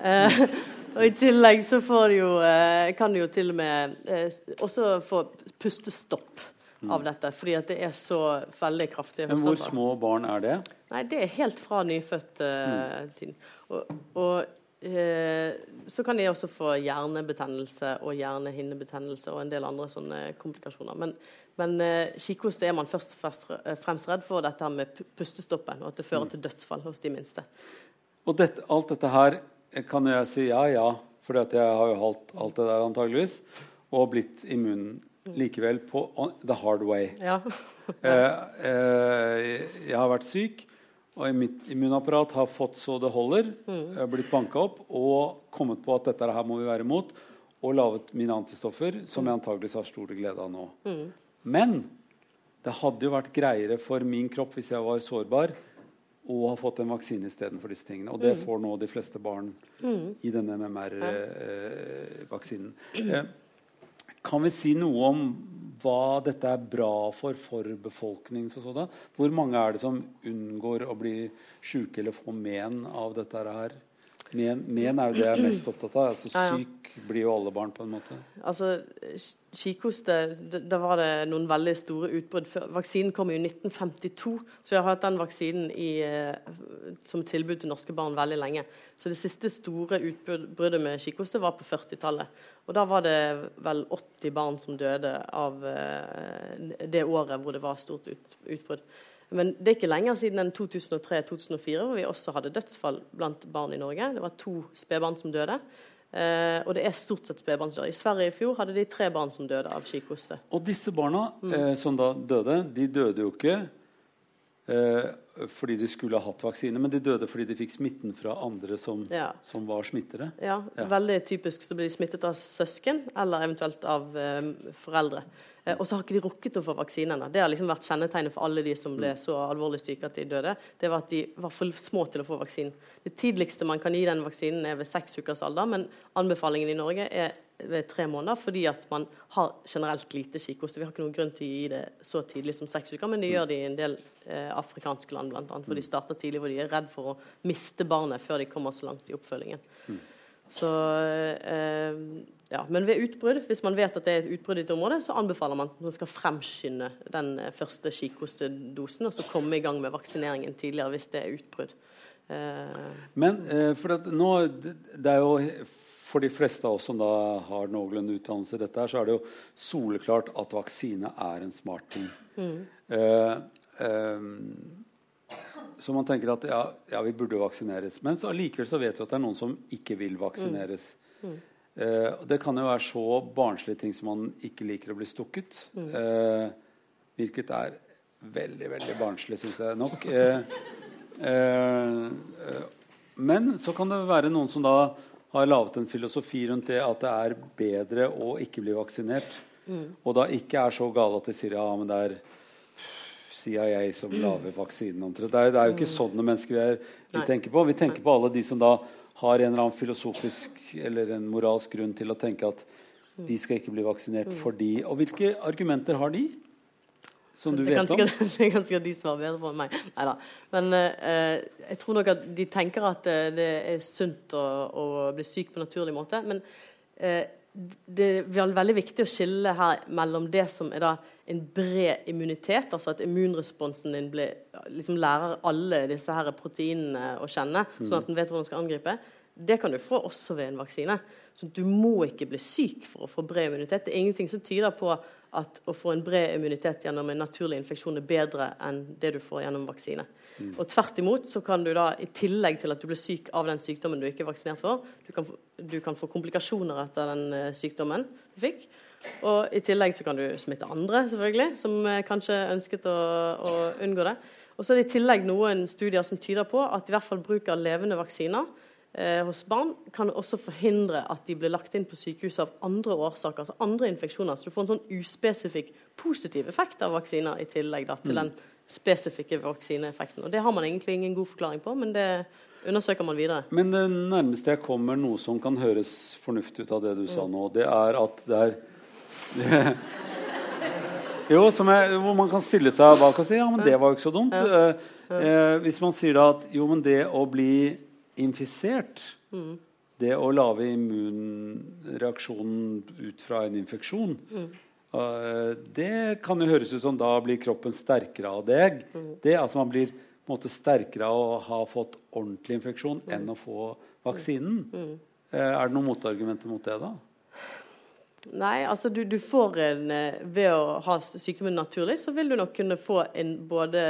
Eh, og I tillegg så får de jo, eh, kan de jo til og med eh, også få pustestopp mm. av dette, fordi at det er så veldig kraftig. Men hvor små barn er det? Nei, Det er helt fra nyfødt-tiden. Mm. Og, og Eh, så kan de også få hjernebetennelse og hjernehinnebetennelse og en del andre sånne komplikasjoner. Men, men eh, kikhoste er man først og eh, fremst redd for dette med pustestoppen, og at det fører mm. til dødsfall hos de minste. Og dette, alt dette her kan jeg si ja, ja, for jeg har jo holdt alt det der antageligvis, og blitt immun likevel på the hard way. Ja. eh, eh, jeg har vært syk. Og mitt immunapparat har fått så det holder, mm. blitt banka opp og kommet på at dette her må vi være imot, og laget mine antistoffer, som jeg antakeligvis har stor glede av nå. Mm. Men det hadde jo vært greiere for min kropp hvis jeg var sårbar, å ha fått en vaksine istedenfor disse tingene. Og det mm. får nå de fleste barn mm. i denne MMR-vaksinen. Eh, eh, kan vi si noe om hva dette er bra for for befolkningen? Sånn. Hvor mange er det som unngår å bli syke eller få men av dette her? Men, men er jo det jeg er mest opptatt av. Altså, Ja, ja. syk blir jo alle barn på en måte. Altså, ki- Kikhoste Da var det noen veldig store utbrudd. Vaksinen kom i 1952, så jeg har hatt den vaksinen i, eh, som tilbud til norske barn veldig lenge. Så det siste store utbruddet med kikhoste var på 40-tallet. Og da var det vel 80 barn som døde av eh, det året hvor det var stort ut, utbrudd. Men det er ikke lenger siden enn 2003-2004 hvor vi også hadde dødsfall blant barn i Norge. Det var to spedbarn som døde. Eh, og det er stort sett spedbarn som dør. I Sverige i fjor hadde de tre barn som døde av kikhoste. Og disse barna Mm. eh, som da døde, de døde jo ikke eh, fordi de skulle ha hatt vaksine, men de døde fordi de fikk smitten fra andre som, Ja. som var smittere. Ja, Ja. Veldig typisk så blir de smittet av søsken eller eventuelt av eh, foreldre. Eh, og så har ikke de rukket å få vaksinene. Det har liksom vært kjennetegnet for alle de som ble så alvorlig syke at de døde. Det var at de var for små til å få vaksinen. Det tidligste man kan gi den vaksinen, er ved seks ukers alder, men anbefalingen i Norge er ved tre måneder fordi at man har generelt lite kikhoste. Vi har ikke noen grunn til å gi det så tidlig som seks uker, men det gjør de i en del eh, afrikanske land bl.a. For de starter tidlig hvor de er redd for å miste barnet før de kommer så langt i oppfølgingen. Så, eh, ja. Men ved utbrudd, hvis man vet at det er et utbrudd i et område, så anbefaler man at man skal fremskynde den eh, første kikhostedosen og så komme i gang med vaksineringen tidligere hvis det er utbrudd. Eh, Men eh, for at nå, det, det er jo for de fleste av oss som da har noenlunde utdannelse, i dette her, så er det jo soleklart at vaksine er en smart ting. Eh, eh, så man tenker at ja, ja, vi burde vaksineres. Men så allikevel så vet vi at det er noen som ikke vil vaksineres. Eh, og det kan jo være så barnslige ting som man ikke liker å bli stukket. Eh, hvilket er veldig, veldig barnslig, syns jeg nok. Eh, eh, eh, men så kan det være noen som da har laget en filosofi rundt det at det er bedre å ikke bli vaksinert. Og da ikke er så gale at de sier ja, men det er CIA som lager vaksinen. Det er, det er jo ikke sånne mennesker vi, er, vi tenker på. Vi tenker på alle de som da har en eller annen filosofisk eller en moralsk grunn til å tenke at de skal ikke bli vaksinert fordi Og hvilke argumenter har de? Som du det, kan ganske, om? det kan sikkert de svarer bedre på enn meg. Neida. Men eh, jeg tror nok at de tenker at eh, det er sunt å, å bli syk på naturlig måte. Men eh, det er veldig viktig å skille her mellom det som er da en bred immunitet, altså at immunresponsen din blir, liksom lærer alle disse her proteinene å kjenne, sånn at den vet hvordan den skal angripe. Det kan du få også ved en vaksine. Så du må ikke bli syk for å få bred immunitet. Det er ingenting som tyder på at å få en bred immunitet gjennom en naturlig infeksjon er bedre enn det du får gjennom vaksine. Og tvert imot så kan du da, i tillegg til at du blir syk av den sykdommen du ikke er vaksinert for, du kan få, du kan få komplikasjoner etter den eh, sykdommen du fikk. Og i tillegg så kan du smitte andre, selvfølgelig, som eh, kanskje ønsket å, å unngå det. Og så er det i tillegg noen studier som tyder på at i hvert fall bruk av levende vaksiner eh, hos barn kan også forhindre at de blir lagt inn på sykehus av andre årsaker, altså andre infeksjoner. Så du får en sånn uspesifikk positiv effekt av vaksiner i tillegg da, til den spesifikke vaksineeffekten. Og Det har man egentlig ingen god forklaring på, men det undersøker man videre. Men det nærmeste jeg kommer noe som kan høres fornuftig ut av det du sa nå, det er at det er Jo, som er, hvor man kan stille seg bak og si ja, men det var jo ikke så dumt. Eh, eh, hvis man sier da at jo, men det å bli infisert. Det å lage immunreaksjonen ut fra en infeksjon eh, Det kan jo høres ut som da blir kroppen sterkere av det. det altså Man blir måte sterkere av å ha fått ordentlig infeksjon enn å få vaksinen. Eh, er det noen motargumenter mot det, da? Nei, altså du, du får en eh, Ved å ha sykdommen naturlig, så vil du nok kunne få en både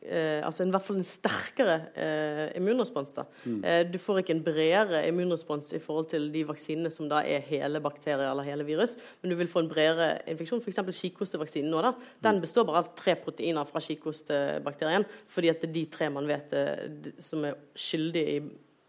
eh, Altså en, i hvert fall en sterkere eh, immunrespons. da. Eh, du får ikke en bredere immunrespons i forhold til de vaksinene som da er hele bakterier eller hele virus, men du vil få en bredere infeksjon. F.eks. kikhostevaksinen nå, da. Den består bare av tre proteiner fra kikhostebakterien, fordi at det er de tre man vet eh, som er skyldige i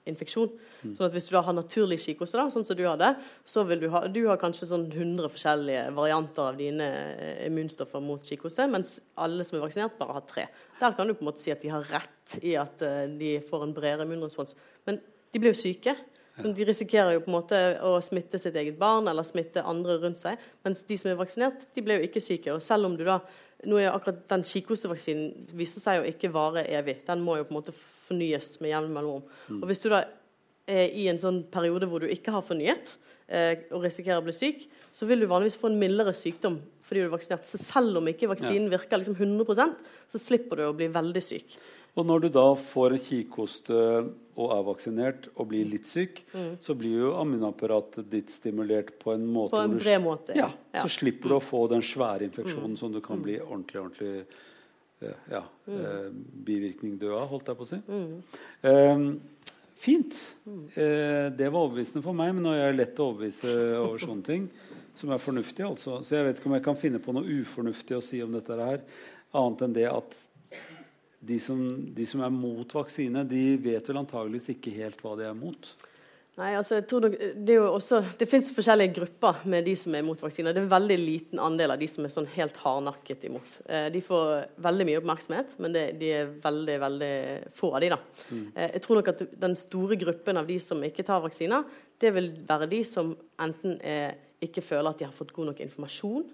infeksjon. Sånn at Hvis du da har naturlig kikhoste, sånn som du hadde, så vil du ha du har kanskje sånn 100 forskjellige varianter av dine eh, immunstoffer mot kikhoste, mens alle som er vaksinert, bare har tre. Der kan du på en måte si at de har rett i at eh, de får en bredere immunrespons. Men de blir jo syke. Så de risikerer jo på en måte å smitte sitt eget barn eller smitte andre rundt seg. Mens de som er vaksinert, de ble jo ikke syke. Og selv om du da nå er akkurat Den kikhostevaksinen viser seg jo ikke vare evig. Den må jo på en måte fornyes med jevn mellomrom. Og hvis du da er i en sånn periode hvor du ikke har fornyet, eh, og risikerer å bli syk, så vil du vanligvis få en mildere sykdom fordi du er vaksinert. Så selv om ikke vaksinen virker liksom 100% så slipper du å bli veldig syk. Og når du da får en kikhoste og er vaksinert og blir litt syk, mm. så blir jo immunapparatet ditt stimulert på en måte På en bred måte. Ja, ja. Så slipper du å få den svære infeksjonen mm. som du kan bli ordentlig, ordentlig ja, mm. eh, bivirkning død av, holdt jeg på å si. Um, fint. Eh, det var overbevisende for meg, men nå er jeg lett å overbevise over sånne ting som er fornuftig. Altså. Så jeg vet ikke om jeg kan finne på noe ufornuftig å si om dette her, annet enn det at de som, de som, er mot vaksine, de vet vel antageligvis ikke helt hva de er mot. Nei, altså, jeg tror nok, Det er også, det finnes forskjellige grupper med de som er mot vaksiner. Det er en veldig liten andel av de som er sånn helt hardnakket imot. Eh, de får veldig mye oppmerksomhet, men det, de er veldig veldig få av de da. Mm. Eh, jeg tror nok at Den store gruppen av de som ikke tar vaksiner, det vil være de som enten er, ikke føler at de har fått god nok informasjon.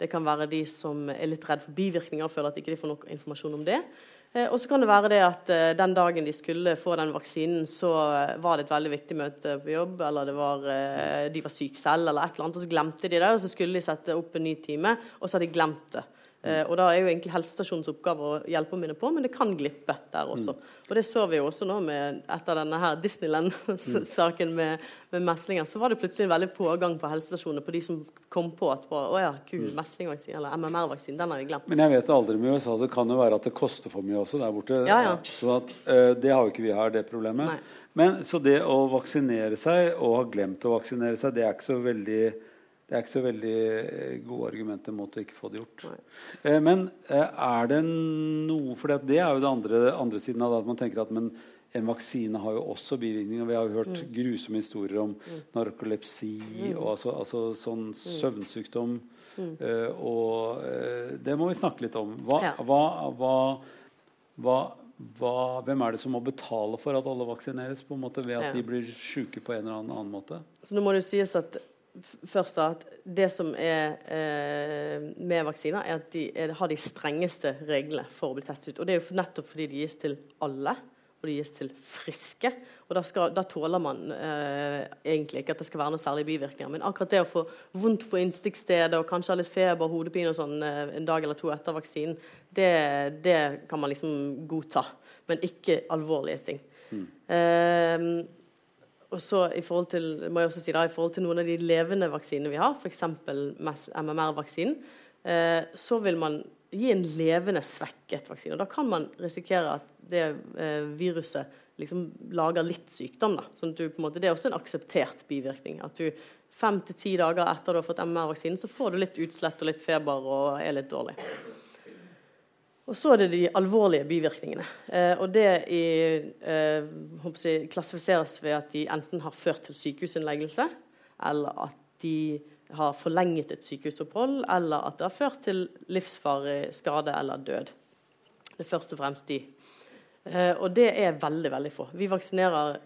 Det kan være de som er litt redd for bivirkninger og føler at de ikke får nok informasjon om det. Eh, og så kan det være det at eh, den dagen de skulle få den vaksinen, så eh, var det et veldig viktig møte på jobb, eller var, de var syke selv, eller et eller annet, og så glemte de det. Og så skulle de sette opp en ny time, og så har de glemt det. Eh, og Da er jo egentlig helsestasjonens oppgave å hjelpe å minne på, men det kan glippe der også. Mm. Og Det så vi jo også nå med, etter denne her Disneyland-saken med, med, meslinger. Så var det plutselig en veldig pågang på helsestasjonene på de som kom på at å ja, kul, mm. meslingvaksine eller MMR-vaksine, den har vi glemt. Men jeg vet aldri med USA, det kan jo være at det koster for mye også der borte. Ja, ja. Så at, uh, det har jo ikke vi her, det problemet. Nei. Men Så det å vaksinere seg og ha glemt å vaksinere seg, det er ikke så veldig det er ikke så veldig eh, gode argumenter mot å ikke få det gjort. Eh, men eh, er det noe For det er jo det andre, andre siden av det at man tenker at men, en vaksine har jo også bivirkninger. Vi har jo hørt mm. grusomme historier om mm. narkolepsi mm. og altså, altså sånn mm. søvnsykdom. Uh, og uh, det må vi snakke litt om. Hva, ja. hva, hva, hvem er det som må betale for at alle vaksineres på en måte ved at ja. de blir syke på en eller annen, annen måte? Så nå må det sies at først da, at det som er eh, med vaksiner, er at de er, har de strengeste reglene for å bli testet ut. Og det er jo nettopp fordi de gis til alle, og de gis til friske. Og da, skal, da tåler man eh, egentlig ikke at det skal være noen særlige bivirkninger. Men akkurat det å få vondt på innstikkstedet og kanskje ha litt feber, hodepine og sånn eh, en dag eller to etter vaksinen, det, det, kan man liksom godta. Men ikke alvorlige ting. Mm. Eh, og så i forhold til, må jeg også si da, i forhold til noen av de levende vaksinene vi har, f.eks. MMR-vaksinen, eh, så vil man gi en levende svekket vaksine. Og da kan man risikere at det eh, viruset liksom lager litt sykdom. da, sånn at du på en måte, Det er også en akseptert bivirkning. At du fem til ti dager etter du har fått MMR-vaksinen, så får du litt utslett og litt feber og er litt dårlig. Og så er det de alvorlige bivirkningene. Eh, og det i, eh, jeg, klassifiseres ved at de enten har ført til sykehusinnleggelse, eller at de har forlenget et sykehusopphold, eller at det har ført til livsfarlig skade eller død. Det er først og fremst de. Eh, og det er veldig, veldig få. Vi vaksinerer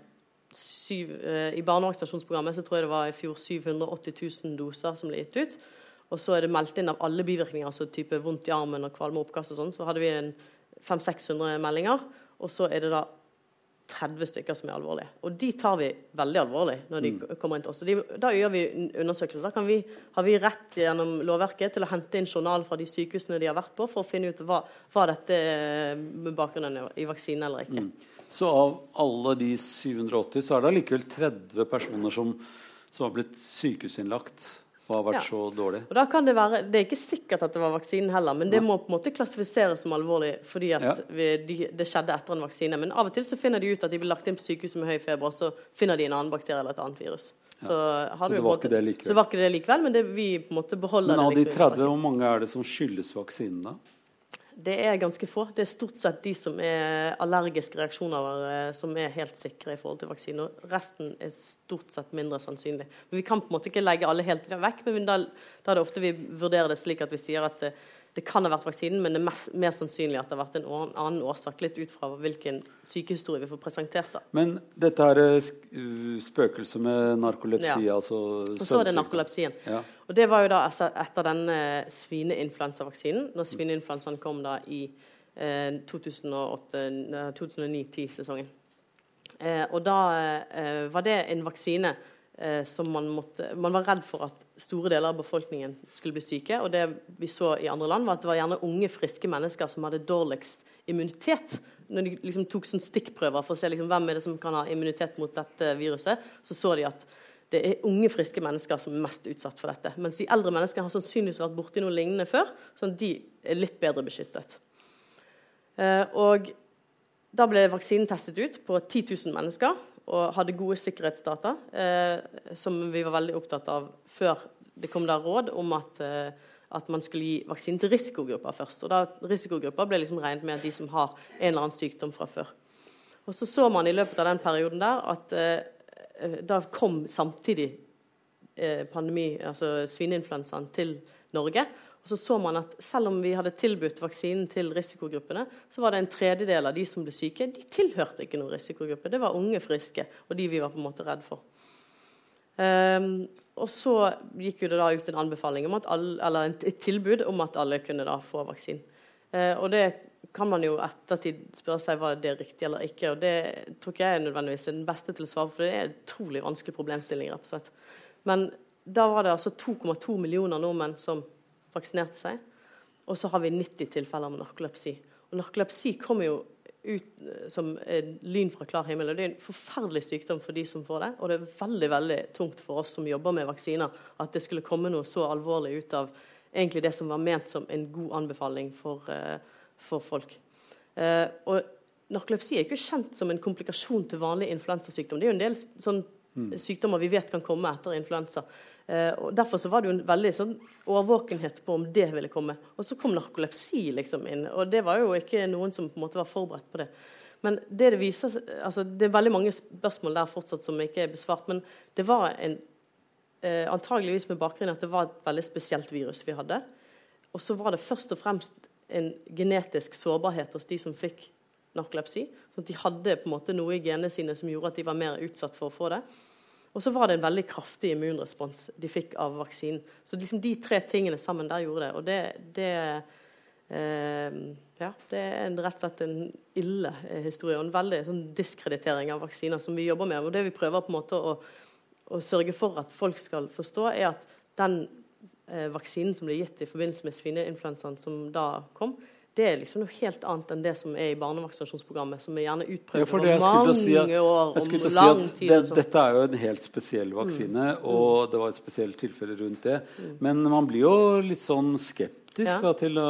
syv, eh, I barnevaksinasjonsprogrammet så tror jeg det var i fjor 780 000 doser som ble gitt ut. Og så er det meldt inn av alle bivirkninger, altså type vondt i armen og kvalme og oppkast og sånn. Så hadde vi 500-600 meldinger, og så er det da 30 stykker som er alvorlige. Og de tar vi veldig alvorlig når de mm. kommer inn til oss. De, da gjør vi undersøkelser. Da vi, har vi rett gjennom lovverket til å hente inn journal fra de sykehusene de har vært på, for å finne ut hva, hva dette med bakgrunnen i vaksinen eller ikke. Mm. Så av alle de 780, så er det allikevel 30 personer som, som har blitt sykehusinnlagt og har vært ja. så dårlig. Og da kan Det være, det er ikke sikkert at det var vaksinen heller, men det må på en måte klassifiseres som alvorlig fordi at ja. vi, de, det skjedde etter en vaksine. Men av og til så finner de ut at de blir lagt inn på sykehuset med høy feber, og så finner de en annen bakterie eller et annet virus. Så, ja. så det måte, ikke det likevel? Så det var ikke det likevel, men det, vi på en måte beholder men det. Men av de 30, liksom hvor mange er det som skyldes vaksinen, da? Det er ganske få. Det er stort sett de som er allergiske reaksjoner eh, som er helt sikre i forhold til vaksine. Resten er stort sett mindre sannsynlig. Men Vi kan på en måte ikke legge alle helt vekk, men da, da er det ofte vi vurderer det slik at vi sier at det, kan ha vært vaksinen, men det er mest, mer sannsynlig at det har vært en annen årsak. Litt ut fra hvilken sykehistorie vi får presentert. da. Men dette er eh, spøkelset med narkolepsi, ja. altså Og så er det narkolepsien. Ja. Og det var jo da etter denne svineinfluensavaksinen. Når svineinfluensaen kom da i eh, 2009-10-sesongen. Eh, og da eh, var det en vaksine eh, som man måtte Man var redd for at store deler av befolkningen skulle bli syke. Og det vi så i andre land, var at det var gjerne unge, friske mennesker som hadde dårligst immunitet. Når de liksom tok sånn stikkprøver for å se liksom, hvem er det som kan ha immunitet mot dette viruset, så så de at det er unge, friske mennesker som er mest utsatt for dette. Mens de eldre menneskene har sannsynligvis vært borti noe lignende før, sånn at de er litt bedre beskyttet. Eh, og da ble vaksinen testet ut på 10 000 mennesker og hadde gode sikkerhetsdata, eh, som vi var veldig opptatt av før det kom der råd om at, eh, at man skulle gi vaksinen til risikogrupper først. Og da Risikogrupper ble liksom regnet med de som har en eller annen sykdom fra før. Og så så man i løpet av den perioden der at eh, da kom samtidig pandemi, altså svineinfluensaen, til Norge. Og så så man at selv om vi hadde tilbudt vaksinen til risikogruppene, så var det en tredjedel av de som ble syke, de tilhørte ikke noen risikogruppe. Det var unge, friske, og de vi var på en måte redd for. Um, og så gikk det da ut en anbefaling om at alle, eller et tilbud om at alle kunne da få vaksinen. Uh, og det kan man jo ettertid spørre seg var det riktig eller ikke. og Det tror ikke jeg er nødvendigvis den beste til å svare, for det er en utrolig vanskelig problemstilling. rett og slett. Men da var det altså 2,2 millioner nordmenn som vaksinerte seg. Og så har vi 90 tilfeller med narkolepsi. Og narkolepsi kommer jo ut eh, som lyn fra klar himmel. og Det er en forferdelig sykdom for de som får det. Og det er veldig veldig tungt for oss som jobber med vaksiner, at det skulle komme noe så alvorlig ut av egentlig det som var ment som en god anbefaling for, uh, for folk. Og narkolepsi er ikke kjent som en komplikasjon til vanlig influensasykdom. Det er jo en del sånn, mm. sykdommer vi vet kan komme etter influensa. Uh, og Derfor så var det jo en veldig sånn årvåkenhet på om det ville komme. Og så kom narkolepsi liksom inn, og det var jo ikke noen som på en måte var forberedt på det. Men det det viser, altså det er veldig mange spørsmål der fortsatt som ikke er besvart. Men det var en, eh, antageligvis med bakgrunn at det var et veldig spesielt virus vi hadde. Og så var det først og fremst en genetisk sårbarhet hos de som fikk narkolepsi. sånn at de hadde på en måte noe i genene sine som gjorde at de var mer utsatt for å få det. Og så var det en veldig kraftig immunrespons de fikk av vaksinen. Så liksom de tre tingene sammen der gjorde det. Og det, det, eh, ja, det er rett og slett en ille eh, historie og en veldig sånn diskreditering av vaksiner som vi jobber med. Og det vi prøver på en måte å, å sørge for at folk skal forstå, er at den eh, vaksinen som ble gitt i forbindelse med svineinfluensaen som da kom, det er liksom noe helt annet enn det som er i barnevaksinasjonsprogrammet, som er gjerne utprøvd ja, over mange si at, år om lang tid. Det, dette er jo en helt spesiell mm. vaksine, mm. og det var et spesielt tilfelle rundt det. Mm. Men man blir jo litt sånn skeptisk ja. da, til å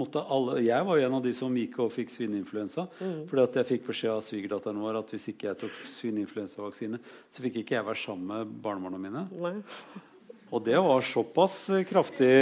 måtte alle Jeg var jo en av de som gikk og fikk svineinfluensa. Mm. fordi jeg fikk beskjed av svigerdatteren vår at hvis ikke jeg tok svineinfluensavaksine, så fikk ikke jeg være sammen med barnebarna mine. Nei. Og det var såpass kraftig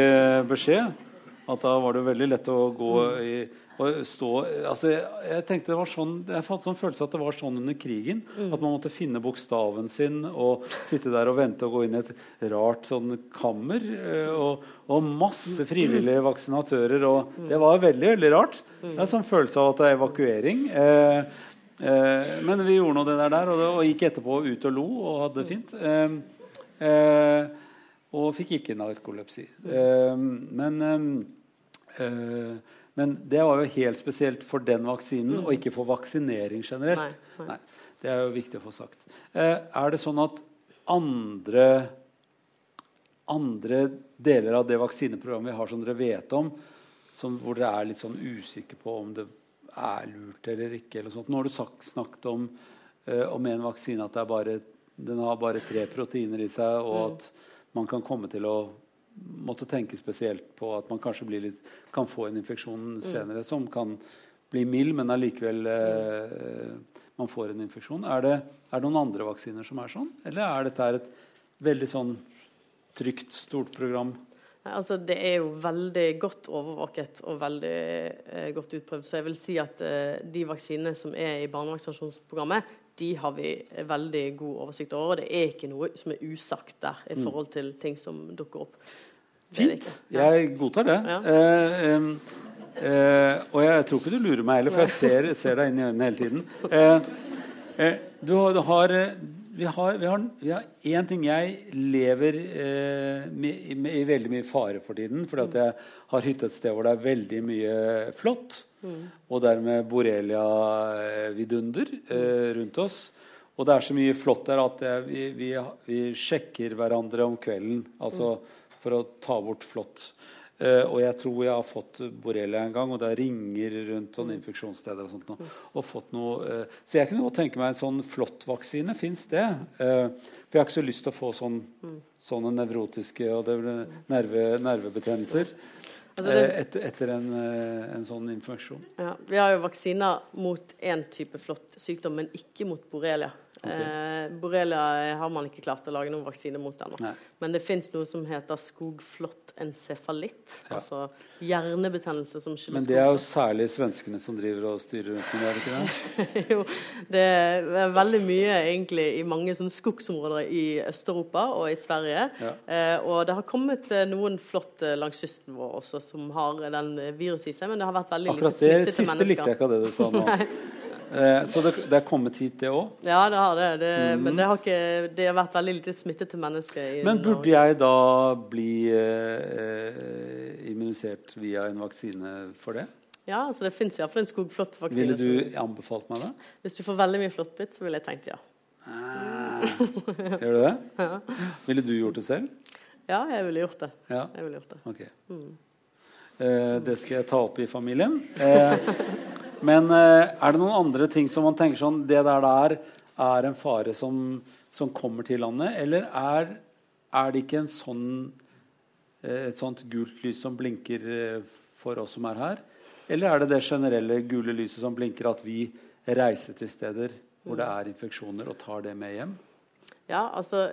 beskjed at da var det veldig lett å gå i og stå, altså jeg, jeg, tenkte det var sånn, jeg fant sånn følelse at det var sånn under krigen. Mm. At man måtte finne bokstaven sin og sitte der og vente og gå inn i et rart sånn kammer. Eh, og, og masse frivillige vaksinatører. Og det var veldig veldig rart. Det er sånn følelse av at det er evakuering. Eh, eh, men vi gjorde nå det der, der og, og, gikk etterpå ut og lo og hadde det fint. Eh, eh og fikk ikke narkolepsi. Uh, men, men, det var jo helt spesielt for den vaksinen, mm. og ikke for vaksinering generelt. Nei, nei. Nei, det er jo viktig å få sagt. Uh, er det sånn at andre, andre deler av det vaksineprogrammet vi har, som dere vet om, som, hvor dere er litt sånn usikre på om det er lurt eller ikke? Eller sånt. Nå har du sagt, snakket om, om en vaksine at bare, den har bare tre proteiner i seg, og mm. at man kan komme til å måtte tenke spesielt på at man kanskje litt, kan få en infeksjon mm. senere mm. som kan bli mild, men allikevel eh, man får en infeksjon. Er det, er det, noen andre vaksiner som er sånn, eller er dette et veldig sånn trygt, stort program? Altså, det er jo veldig godt overvåket og veldig eh, godt utprøvd. Så jeg vil si at eh, de vaksinene som er i barnevaksinasjonsprogrammet, de har vi veldig god oversikt over. Og det er ikke noe som er usagt der i mm. forhold til ting som dukker opp. Fint. Jeg godtar det. Ja. Eh, eh, og jeg tror ikke du lurer meg heller, for jeg ser, ser deg inn i øynene hele tiden. Eh, du, har, du, har, vi har, vi, har, vi har én ting jeg lever eh, med, med, i veldig mye fare for tiden. Fordi at jeg har hytte et sted hvor det er veldig mye flått. Mm. Og dermed borrelia-vidunder eh, rundt oss. Og det er så mye flott der at jeg, vi, vi, vi, sjekker hverandre om kvelden. Altså for å ta bort flått. Eh, og jeg tror jeg har fått borrelia en gang, og det ringer rundt sånne infeksjonssteder. og sånt nå, og fått noe, eh, Så jeg kunne godt tenke meg en sånn flåttvaksine. Fins det? Uh, for jeg har ikke så lyst til å få sånn, sånne nevrotiske og nerve, nervebetennelser. Altså det, etter, etter en, en, sånn infeksjon. Ja, vi har jo vaksiner mot én type flåttsykdom, men ikke mot borrelia. Okay. Eh, borrelia har man ikke klart å lage noen vaksine mot ennå. Men det fins noe som heter skogflåttencefalitt. Ja. Altså hjernebetennelse som skyldes Men det er jo særlig svenskene som driver og styrer rundt med det, er det ikke det? jo, det er veldig mye egentlig i mange sånn skogsområder i Øst-Europa og i Sverige. Ja. Eh, og det har kommet eh, noen flått eh, langs kysten vår også som har den viruset i seg, men det har vært veldig Akkurat lite smitte til mennesker. Akkurat det siste likte jeg ikke av det du sa nå. Eh, så det, det, er kommet hit, det òg? Ja, det har det. det mm. Men det har, ikke, det har, vært veldig lite smitte til mennesker. men burde jeg da bli eh, immunisert via en vaksine for det? Ja, altså det fins iallfall en skogflåttvaksine. Ville du anbefalt meg det? Hvis du får veldig mye flåttbitt, så ville jeg tenkt ja. Ah, gjør du det? Ja. Ville du gjort det selv? Ja, jeg ville gjort det. Ja. Jeg ville gjort det. Okay. Mm. Eh, det skal jeg ta opp i familien. Eh, men eh, er det noen andre ting som man tenker sånn Det der der er en fare som, som kommer til landet? Eller er, er det ikke sånn, eh, et sånt gult lys som blinker eh, for oss som er her? Eller er det det generelle gule lyset som blinker, at vi reiser til steder hvor det er infeksjoner, og tar det med hjem? Ja, altså,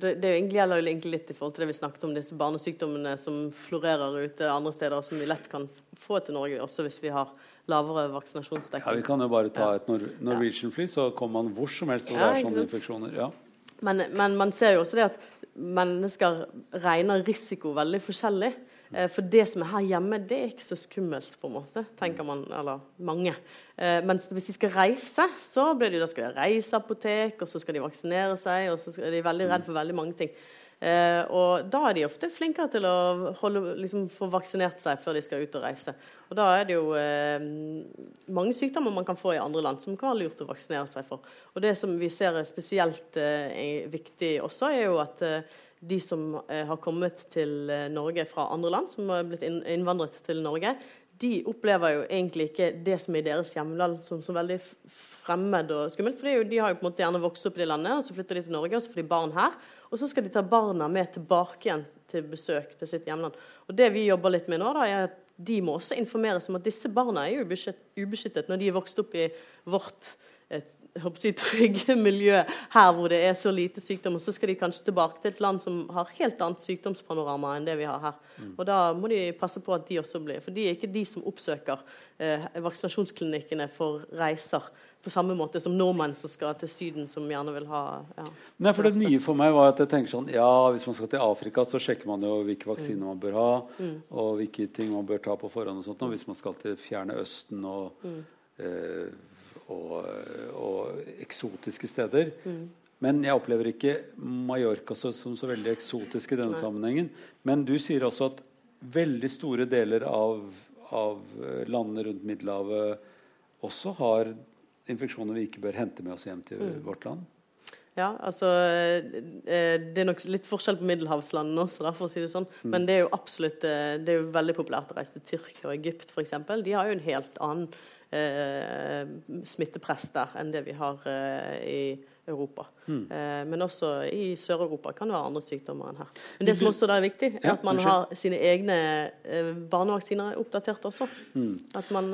det, det gjelder jo egentlig litt i forhold til det vi snakket om, disse barnesykdommene som florerer ute andre steder, og som vi lett kan få til Norge, også hvis vi har lavere vaksinasjonsdekning. Ja, Vi kan jo bare ta et Nor Norwegian-fly, så kommer man hvor som helst og det er sånne infeksjoner. Ja. Men, men, man ser jo også det at mennesker regner risiko veldig forskjellig. Eh, for det som er her hjemme, det er ikke så skummelt, på en måte, tenker man, eller mange. Eh, mens hvis de skal reise, så blir de, da skal de reise apotek, og så skal de vaksinere seg, og så er de veldig redd for veldig mange ting. Eh, og da er de ofte flinkere til å holde, liksom, få vaksinert seg før de skal ut og reise. Og da er det jo eh, mange sykdommer man kan få i andre land som kan være lurt å vaksinere seg for. Og det som vi ser er spesielt eh, viktig også, er jo at eh, de som eh, har kommet til eh, Norge fra andre land, som har blitt innvandret til Norge, de opplever jo egentlig ikke det som er i deres hjemland som, så veldig fremmed og skummelt. For de har jo på en måte gjerne vokst opp i det landet, og så flytter de til Norge, og så får de barn her. Og så skal de ta barna med tilbake igjen til besøk til sitt hjemland. Og Det vi jobber litt med nå, da, er at de må også informeres om at disse barna er ubeskyttet når de er vokst opp i vårt et, si, trygge miljø her hvor det er så lite sykdom. Og så skal de kanskje tilbake til et land som har helt annet sykdomspanorama enn det vi har her. Mm. Og da må de passe på at de også blir For de er ikke de som oppsøker eh, vaksinasjonsklinikkene for reiser på samme måte som nordmenn som skal til Syden, som gjerne vil ha ja, Nei, for Det nye for meg var at jeg tenker sånn Ja, hvis man skal til Afrika, så sjekker man jo hvilke vaksiner mm. man bør ha, mm. og hvilke ting man bør ta på forhånd. og sånt, og Hvis man skal til fjerne Østen og, mm. eh, og, og, eksotiske steder. Mm. Men jeg opplever ikke Mallorca så, som så veldig eksotisk i denne Nei. sammenhengen. Men du sier også at veldig store deler av, av landene rundt Middelhavet også har infeksjoner vi ikke bør hente med oss hjem til mm. vårt land? Ja, altså eh, Det er nok litt forskjell på middelhavslandene også, da, for å si det sånn. Mm. Men det er jo absolutt eh, det er jo veldig populært å reise til Tyrkia og Egypt f.eks. De har jo en helt annen eh, smittepress der enn det vi har eh, i Europa. Mm. Eh, men også i Sør-Europa kan det være andre sykdommer enn her. Men det som også er viktig, er at man har sine egne barnevaksiner oppdatert også. Mm. At man.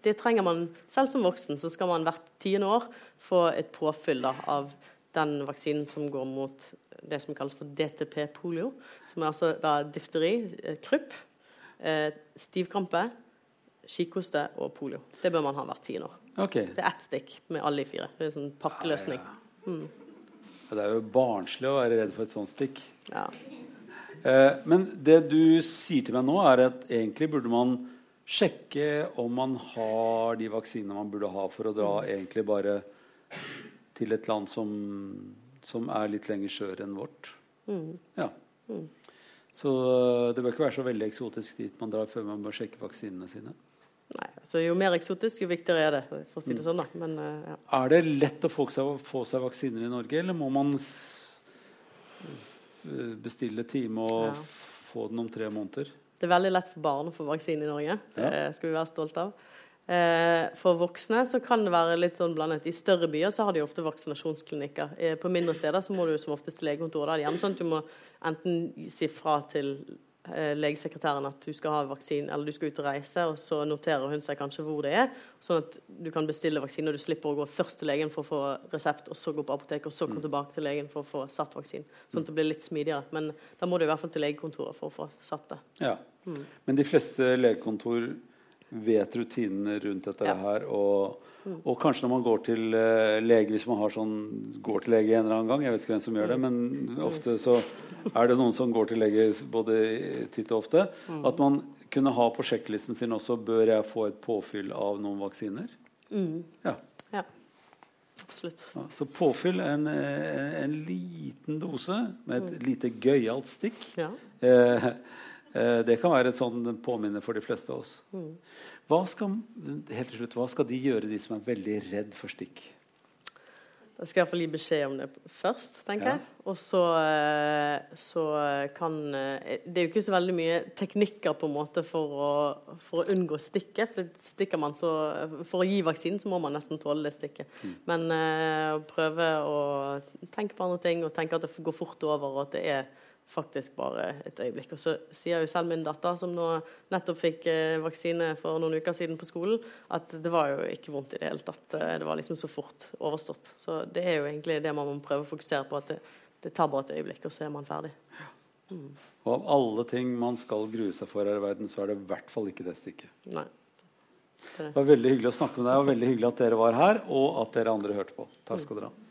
Det trenger man selv som voksen. Så skal man hvert tiende år få et påfyll da, av den vaksinen som går mot det som kalles for DTP-polio. Som er altså da difteri, krupp, eh, stivkrampe, kikhoste og polio. Det bør man ha hvert tiende år. Okay. Det er ett stikk med alle de fire. Det er en sånn pakkeløsning. Ja, ja. Mm. Det er jo barnslig å være redd for et sånt stikk. Ja. Eh, men det du sier til meg nå, er at egentlig burde man sjekke om man har de vaksinene man burde ha for å dra mm. egentlig bare til et land som, som er litt lenger sør enn vårt. Mm. Ja. Så øh, det bør ikke være så veldig eksotisk dit man drar før man bør sjekke vaksinene sine. Nei, så Jo mer eksotisk, jo viktigere er det. for å si det sånn da. Men eh, ja. Er det lett å få seg, få seg vaksiner i Norge, eller må man øh, bestille time og Ja. få den om tre måneder? Det er veldig lett for barn å få vaksine i Norge. Det Ja. skal vi være stolte av. Eh, for voksne så kan det være litt sånn blandet. I større byer så har de ofte vaksinasjonsklinikker. Eh, på mindre steder så må du som oftest til legekontoret. Da er det gjerne sånn at du må enten si fra til eh, legesekretæren at du skal ha vaksine, eller du skal ut og reise, og så noterer hun seg kanskje hvor det er, sånn at du kan bestille vaksine, og du slipper å gå først til legen for å få resept, og så gå på apoteket, og så komme tilbake til legen for å få satt vaksinen. Sånn at det blir litt smidigere. Men da må du i hvert fall til legekontoret for å få satt det. Ja. Men de fleste legekontor vet rutinene rundt dette Ja. her. Og, og kanskje når man går til uh, lege, hvis man har sånn, går til lege en eller annen gang Jeg vet ikke hvem som gjør det, men ofte så er det noen som går til lege både titt og ofte. At man kunne ha på sjekklisten sin også Bør jeg få et påfyll av noen vaksiner? Ja. Ja, absolutt. Ja, Så påfyll en, eh, en liten dose med et lite gøyalt stikk. Ja. Eh, det kan være et sånn påminne for de fleste av oss. Hva skal, helt til slutt, hva skal de gjøre, de som er veldig redd for stikk? Jeg skal iallfall gi beskjed om det først, tenker Ja. jeg. Og så, eh, så kan eh, Det er jo ikke så veldig mye teknikker på en måte for å, for å unngå stikket. For stikker man så For å gi vaksinen så må man nesten tåle det stikket. Men eh, å prøve å tenke på andre ting og tenke at det går fort over, og at det er faktisk bare et øyeblikk. Og så sier jo selv min datter, som nå nettopp fikk eh, vaksine for noen uker siden på skolen, at det var jo ikke vondt i det hele tatt. Eh, Det var liksom så fort overstått. Så det er jo egentlig det man må prøve å fokusere på, at det, det tar bare et øyeblikk, og så er man ferdig. Og av alle ting man skal grue seg for her i verden, så er det i hvert fall ikke det stikket. Nei. Det var veldig hyggelig å snakke med deg, og veldig hyggelig at dere var her, og at dere andre hørte på. Takk skal dere ha.